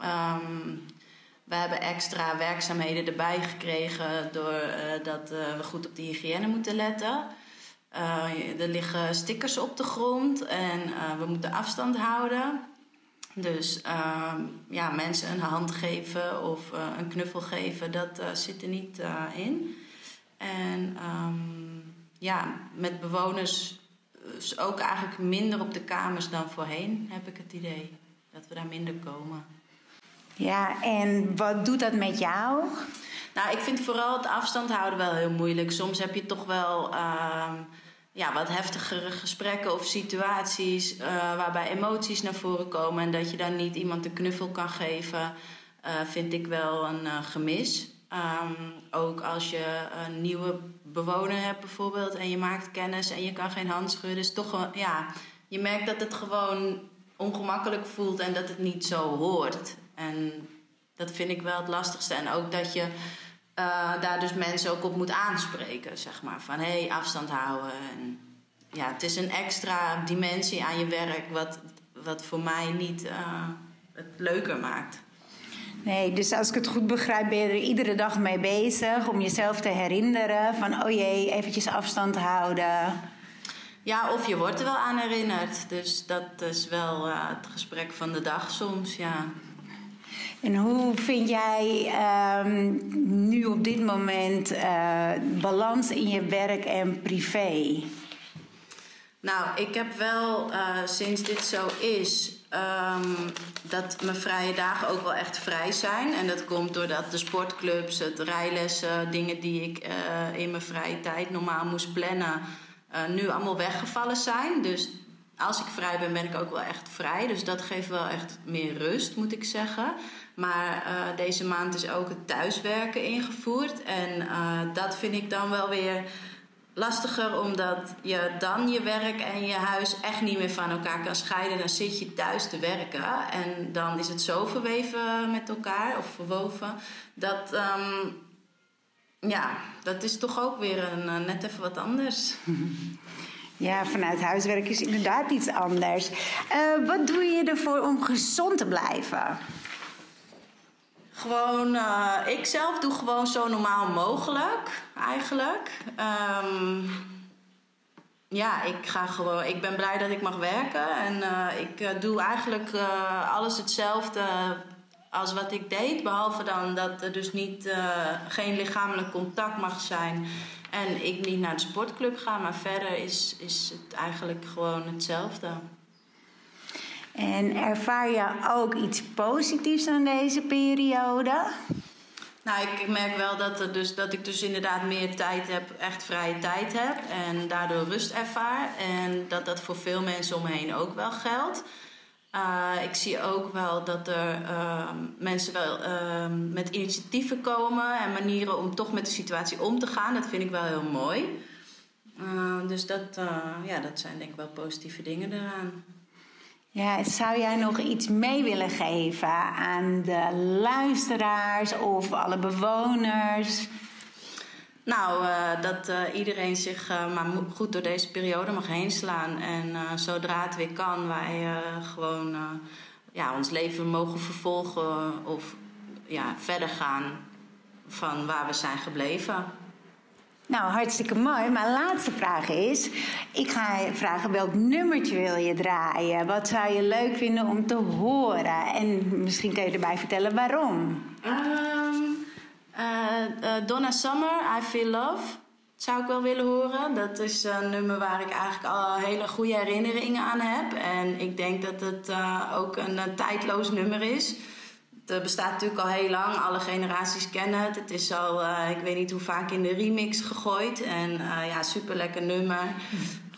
Ehm, we hebben extra werkzaamheden erbij gekregen doordat we goed op de hygiëne moeten letten. Eh, er liggen stickers op de grond en eh, we moeten afstand houden. Dus ehm, ja, mensen een hand geven of eh, een knuffel geven, dat eh, zit er niet eh, in. En ehm, ja, met bewoners is ook eigenlijk minder op de kamers dan voorheen, heb ik het idee. Dat we daar minder komen. Ja, en wat doet dat met jou? Nou, ik vind vooral het afstand houden wel heel moeilijk. Soms heb je toch wel ehm, ja, wat heftigere gesprekken of situaties eh, waarbij emoties naar voren komen. En dat je dan niet iemand een knuffel kan geven, eh, vind ik wel een eh, gemis. Ehm, ook als je een nieuwe bewoner hebt bijvoorbeeld en je maakt kennis en je kan geen hand schudden. is toch ja, je merkt dat het gewoon ongemakkelijk voelt en dat het niet zo hoort. En dat vind ik wel het lastigste. En ook dat je eh, daar dus mensen ook op moet aanspreken, zeg maar. Van hé, hey, afstand houden. En, ja, het is een extra dimensie aan je werk wat, wat voor mij niet eh, het leuker maakt. Nee, dus als ik het goed begrijp, ben je er iedere dag mee bezig om jezelf te herinneren van, oh jee, eventjes afstand houden. Ja, of je wordt er wel aan herinnerd. Dus dat is wel eh, het gesprek van de dag soms, ja. En hoe vind jij ehm, nu op dit moment eh, balans in je werk en privé? Nou, ik heb wel eh, sinds dit zo is, ehm, dat mijn vrije dagen ook wel echt vrij zijn. En dat komt doordat de sportclubs, het rijlessen, dingen die ik eh, in mijn vrije tijd normaal moest plannen, nu allemaal weggevallen zijn. Dus als ik vrij ben, ben ik ook wel echt vrij. Dus dat geeft wel echt meer rust, moet ik zeggen. Maar eh, deze maand is ook het thuiswerken ingevoerd. En eh, dat vind ik dan wel weer lastiger, omdat je dan je werk en je huis echt niet meer van elkaar kan scheiden. Dan zit je thuis te werken en dan is het zo verweven met elkaar of verwoven dat. ehm, ja, dat is toch ook weer een, eh, net even wat anders. Ja, vanuit huiswerk is inderdaad iets anders. Eh, wat doe je ervoor om gezond te blijven? Gewoon, eh, ik zelf doe gewoon zo normaal mogelijk, eigenlijk. Ehm, ja, ik ga gewoon, ik ben blij dat ik mag werken. En eh, ik doe eigenlijk alles hetzelfde als wat ik deed. Behalve dan dat er dus niet, geen lichamelijk contact mag zijn. En ik niet naar de sportclub ga. Maar verder is, is het eigenlijk gewoon hetzelfde. En ervaar je ook iets positiefs aan deze periode? Nou, ik, ik merk wel dat, er dus, dat ik dus inderdaad meer tijd heb, echt vrije tijd heb. En daardoor rust ervaar. En dat dat voor veel mensen om me heen ook wel geldt. Uh, ik zie ook wel dat er uh, mensen wel uh, met initiatieven komen en manieren om toch met de situatie om te gaan. Dat vind ik wel heel mooi. Uh, dus dat, uh, ja, dat zijn denk ik wel positieve dingen eraan. Ja, zou jij nog iets mee willen geven aan de luisteraars of alle bewoners? Nou, uh, dat uh, iedereen zich uh, maar goed door deze periode mag heen slaan. En zodra het weer kan, wij gewoon ja, ons leven mogen vervolgen of ja, verder gaan van waar we zijn gebleven. Nou, hartstikke mooi. Mijn laatste vraag is: ik ga je vragen welk nummertje wil je draaien? Wat zou je leuk vinden om te horen? En misschien kan je erbij vertellen waarom. Um, uh, Donna Summer, I Feel Love. Zou ik wel willen horen. Dat is een nummer waar ik eigenlijk al hele goede herinneringen aan heb. En ik denk dat het uh, ook een, tijdloos nummer is. Het bestaat natuurlijk al heel lang. Alle generaties kennen het. Het is al, ik weet niet hoe vaak in de remix gegooid. En ja, super lekker nummer.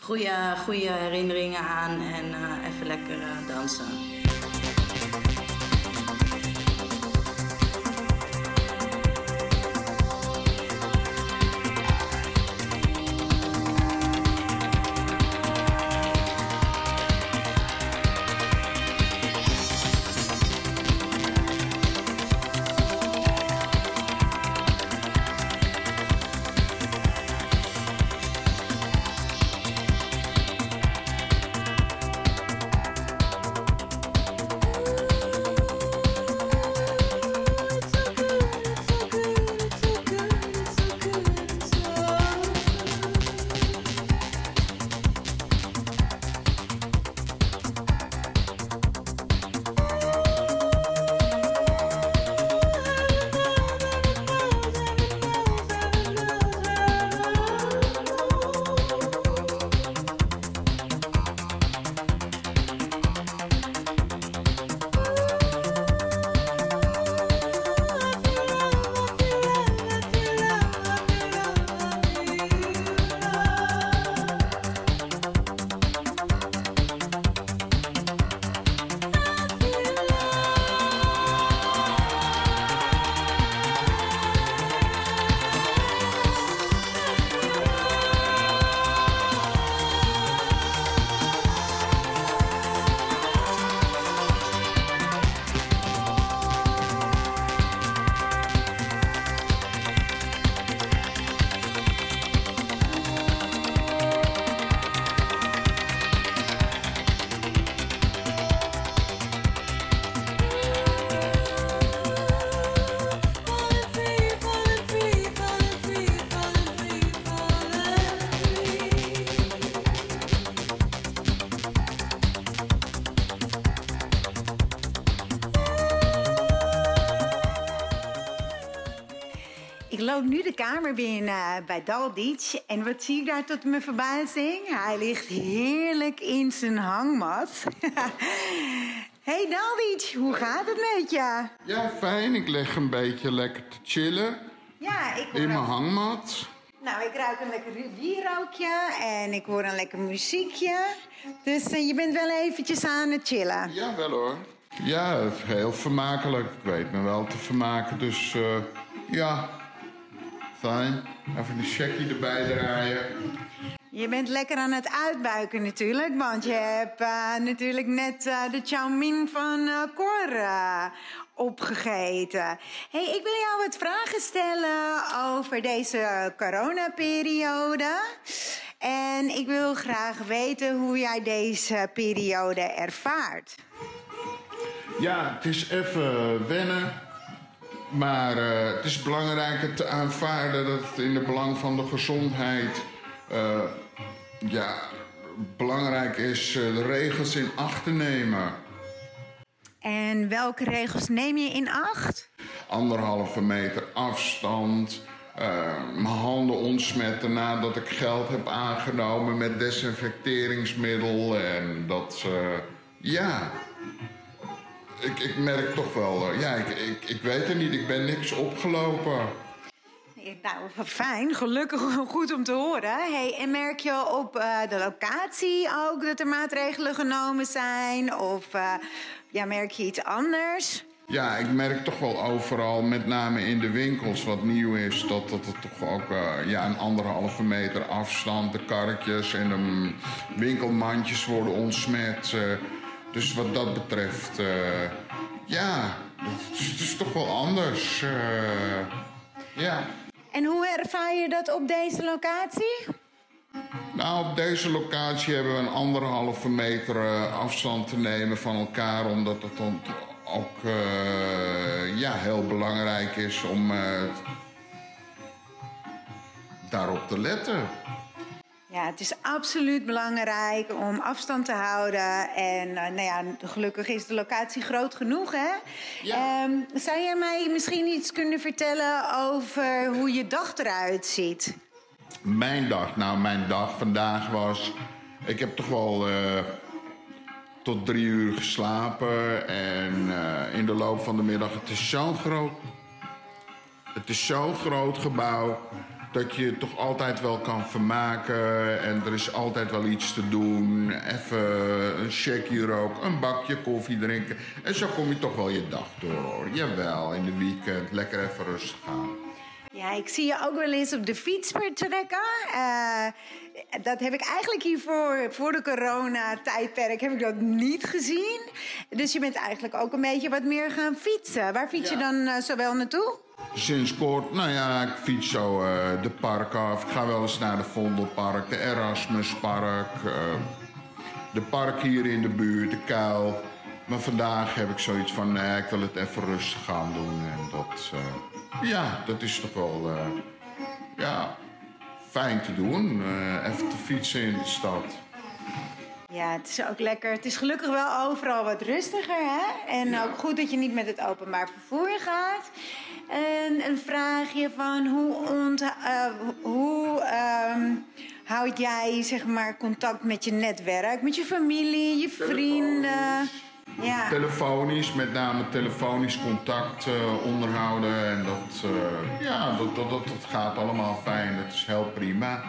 Goede herinneringen aan en even lekker dansen. Loop nu de kamer binnen eh, bij Dalditch. En wat zie ik daar tot mijn verbazing? Hij ligt heerlijk in zijn hangmat. hey Dalditch, hoe gaat het met je? Ja, fijn. Ik leg een beetje lekker te chillen Ja, ik in mijn hangmat. Nou, ik ruik een lekker bierrookje en ik hoor een lekker muziekje. Dus eh, je bent wel eventjes aan het chillen. Ja, wel hoor. Ja, heel vermakelijk. Ik weet me wel te vermaken, dus eh, ja, fijn. Even een checkie erbij draaien. Je bent lekker aan het uitbuiken natuurlijk, want je hebt eh, natuurlijk net eh, de chow mein van eh Cor opgegeten. hey, ik wil jou wat vragen stellen over deze coronaperiode. En ik wil graag weten hoe jij deze periode ervaart. Ja, het is even wennen. Maar eh, het is belangrijk te aanvaarden dat het in het belang van de gezondheid... eh, ja, belangrijk is eh, de regels in acht te nemen. En welke regels neem je in acht? Anderhalve meter afstand. mijn handen ontsmetten nadat ik geld heb aangenomen met desinfecteringsmiddel. En dat, ja... Ik, ik merk toch wel, eh, ja, ik, ik, ik weet het niet, ik ben niks opgelopen. Nou, fijn. Gelukkig goed om te horen. Hey, en merk je op eh, de locatie ook dat er maatregelen genomen zijn? Of eh, ja, merk je iets anders? Ja, ik merk toch wel overal, met name in de winkels, wat nieuw is, dat, dat het toch ook ja, een anderhalve meter afstand, de karretjes en de winkelmandjes worden ontsmet. Dus wat dat betreft, eh, ja, het is, het is toch wel anders. eh. ja. En hoe ervaar je dat op deze locatie? Nou, op deze locatie hebben we een anderhalve meter eh, afstand te nemen van elkaar, omdat het dan ook ja, heel belangrijk is om daarop te letten. Ja, het is absoluut belangrijk om afstand te houden. En eh, nou ja, gelukkig is de locatie groot genoeg, hè? Ehm, zou jij mij misschien iets kunnen vertellen over hoe je dag eruit ziet? Mijn dag, nou, mijn dag vandaag was. Ik heb toch wel eh, tot drie uur geslapen. En eh, in de loop van de middag, het is zo'n groot. Het is zo'n groot gebouw dat je toch altijd wel kan vermaken. En er is altijd wel iets te doen. Even een shaky roken, een bakje koffie drinken. En zo kom je toch wel je dag door hoor. Jawel, in de weekend lekker even rustig aan. Ja, ik zie je ook wel eens op de fiets vertrekken. Eh, dat heb ik eigenlijk hiervoor, voor de corona-tijdperk, heb ik dat niet gezien. Dus je bent eigenlijk ook een beetje wat meer gaan fietsen. Waar fiets je dan eh, zo wel naartoe? Sinds kort, nou ja, ik fiets zo eh, de parken af. Ik ga wel eens naar de Vondelpark, de Erasmuspark. eh, de park hier in de buurt, de Kuil. Maar vandaag heb ik zoiets van, ik wil het even rustig gaan doen. En dat, eh, ja, dat is toch wel, ja, fijn te doen. even te fietsen in de stad. Ja, het is ook lekker. Het is gelukkig wel overal wat rustiger, hè? En ook goed dat je niet met het openbaar vervoer gaat. En een vraagje van hoe, eh, hoe ehm, houd jij zeg maar contact met je netwerk, met je familie, je vrienden? Ja. Telefonisch, met name telefonisch contact eh, onderhouden. En dat, eh, ja, dat, dat, dat, dat gaat allemaal fijn. Dat is heel prima.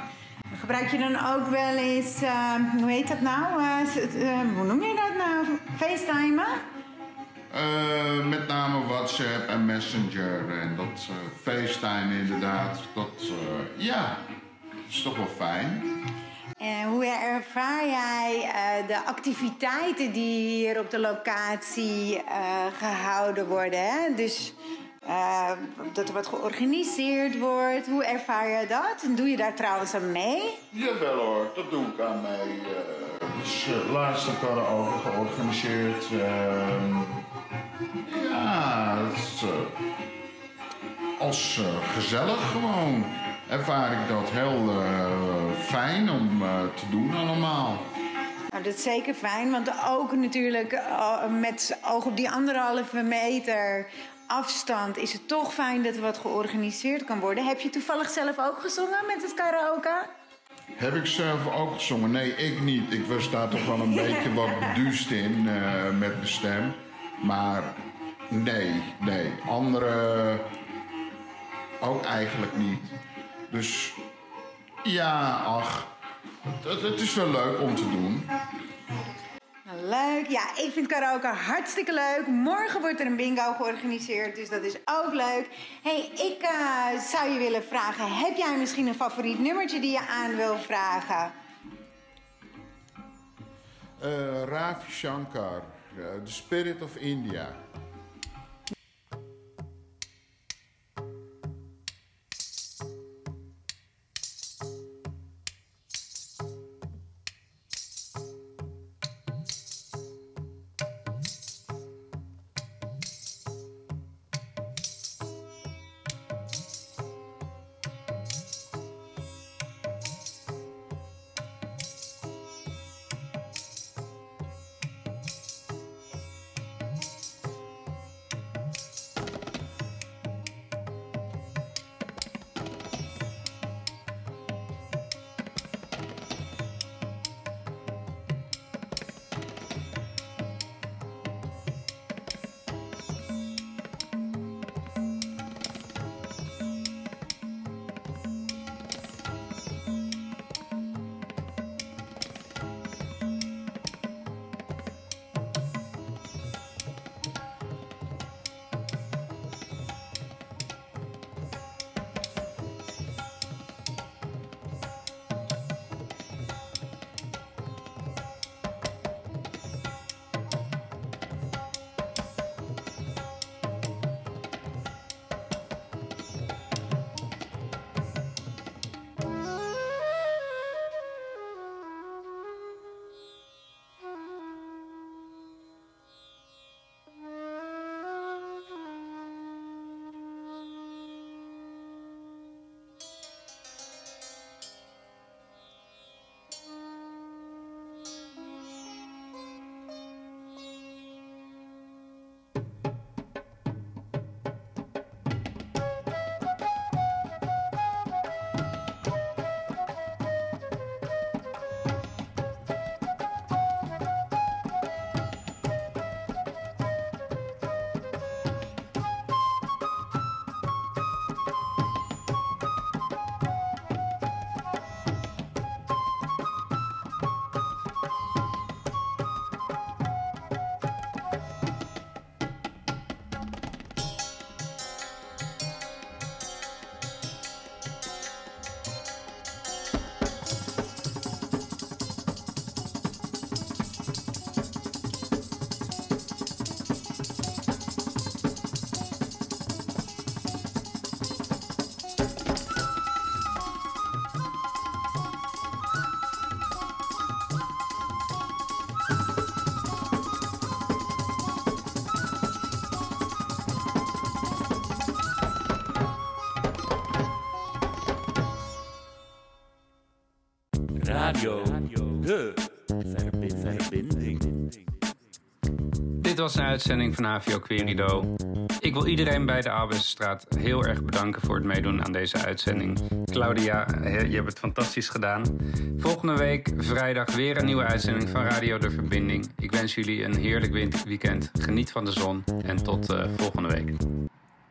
Gebruik je dan ook wel eens, eh, hoe heet dat nou? Eh, eh, hoe noem je dat nou? FaceTimen? Met name WhatsApp en Messenger en dat FaceTime inderdaad. Dat, ja, dat is toch wel fijn. En hoe ervaar jij de activiteiten die hier op de locatie eh, gehouden worden? Hè? Dus eh, dat er wat georganiseerd wordt. Hoe ervaar je dat? En doe je daar trouwens aan mee? Jawel hoor, dat doe ik aan mee. eh dus uh, laatst heb ik al over georganiseerd. ehm, ja, eh, als eh, gezellig gewoon ervaar ik dat heel eh, fijn om eh, te doen allemaal. Nou, dat is zeker fijn, want ook natuurlijk eh, met oog op die anderhalve meter afstand is het toch fijn dat er wat georganiseerd kan worden. Heb je toevallig zelf ook gezongen met het karaoke? Heb ik zelf ook gezongen? Nee, ik niet. Ik was daar toch wel een beetje wat beduust in eh, met mijn stem. Maar nee, nee. Anderen ook eigenlijk niet. Dus ja, ach. Het, het is wel leuk om te doen. Leuk. Ja, ik vind karaoke hartstikke leuk. Morgen wordt er een bingo georganiseerd, dus dat is ook leuk. hey, ik eh, zou je willen vragen, heb jij misschien een favoriet nummertje die je aan wil vragen? Eh Ravi Shankar, eh, The Spirit of India. Dit was een uitzending van AVO Querido. Ik wil iedereen bij de Albertstraat heel erg bedanken voor het meedoen aan deze uitzending. Claudia, je hebt het fantastisch gedaan. Volgende week, vrijdag, weer een nieuwe uitzending van Radio De Verbinding. Ik wens jullie een heerlijk weekend. Geniet van de zon en tot eh, volgende week.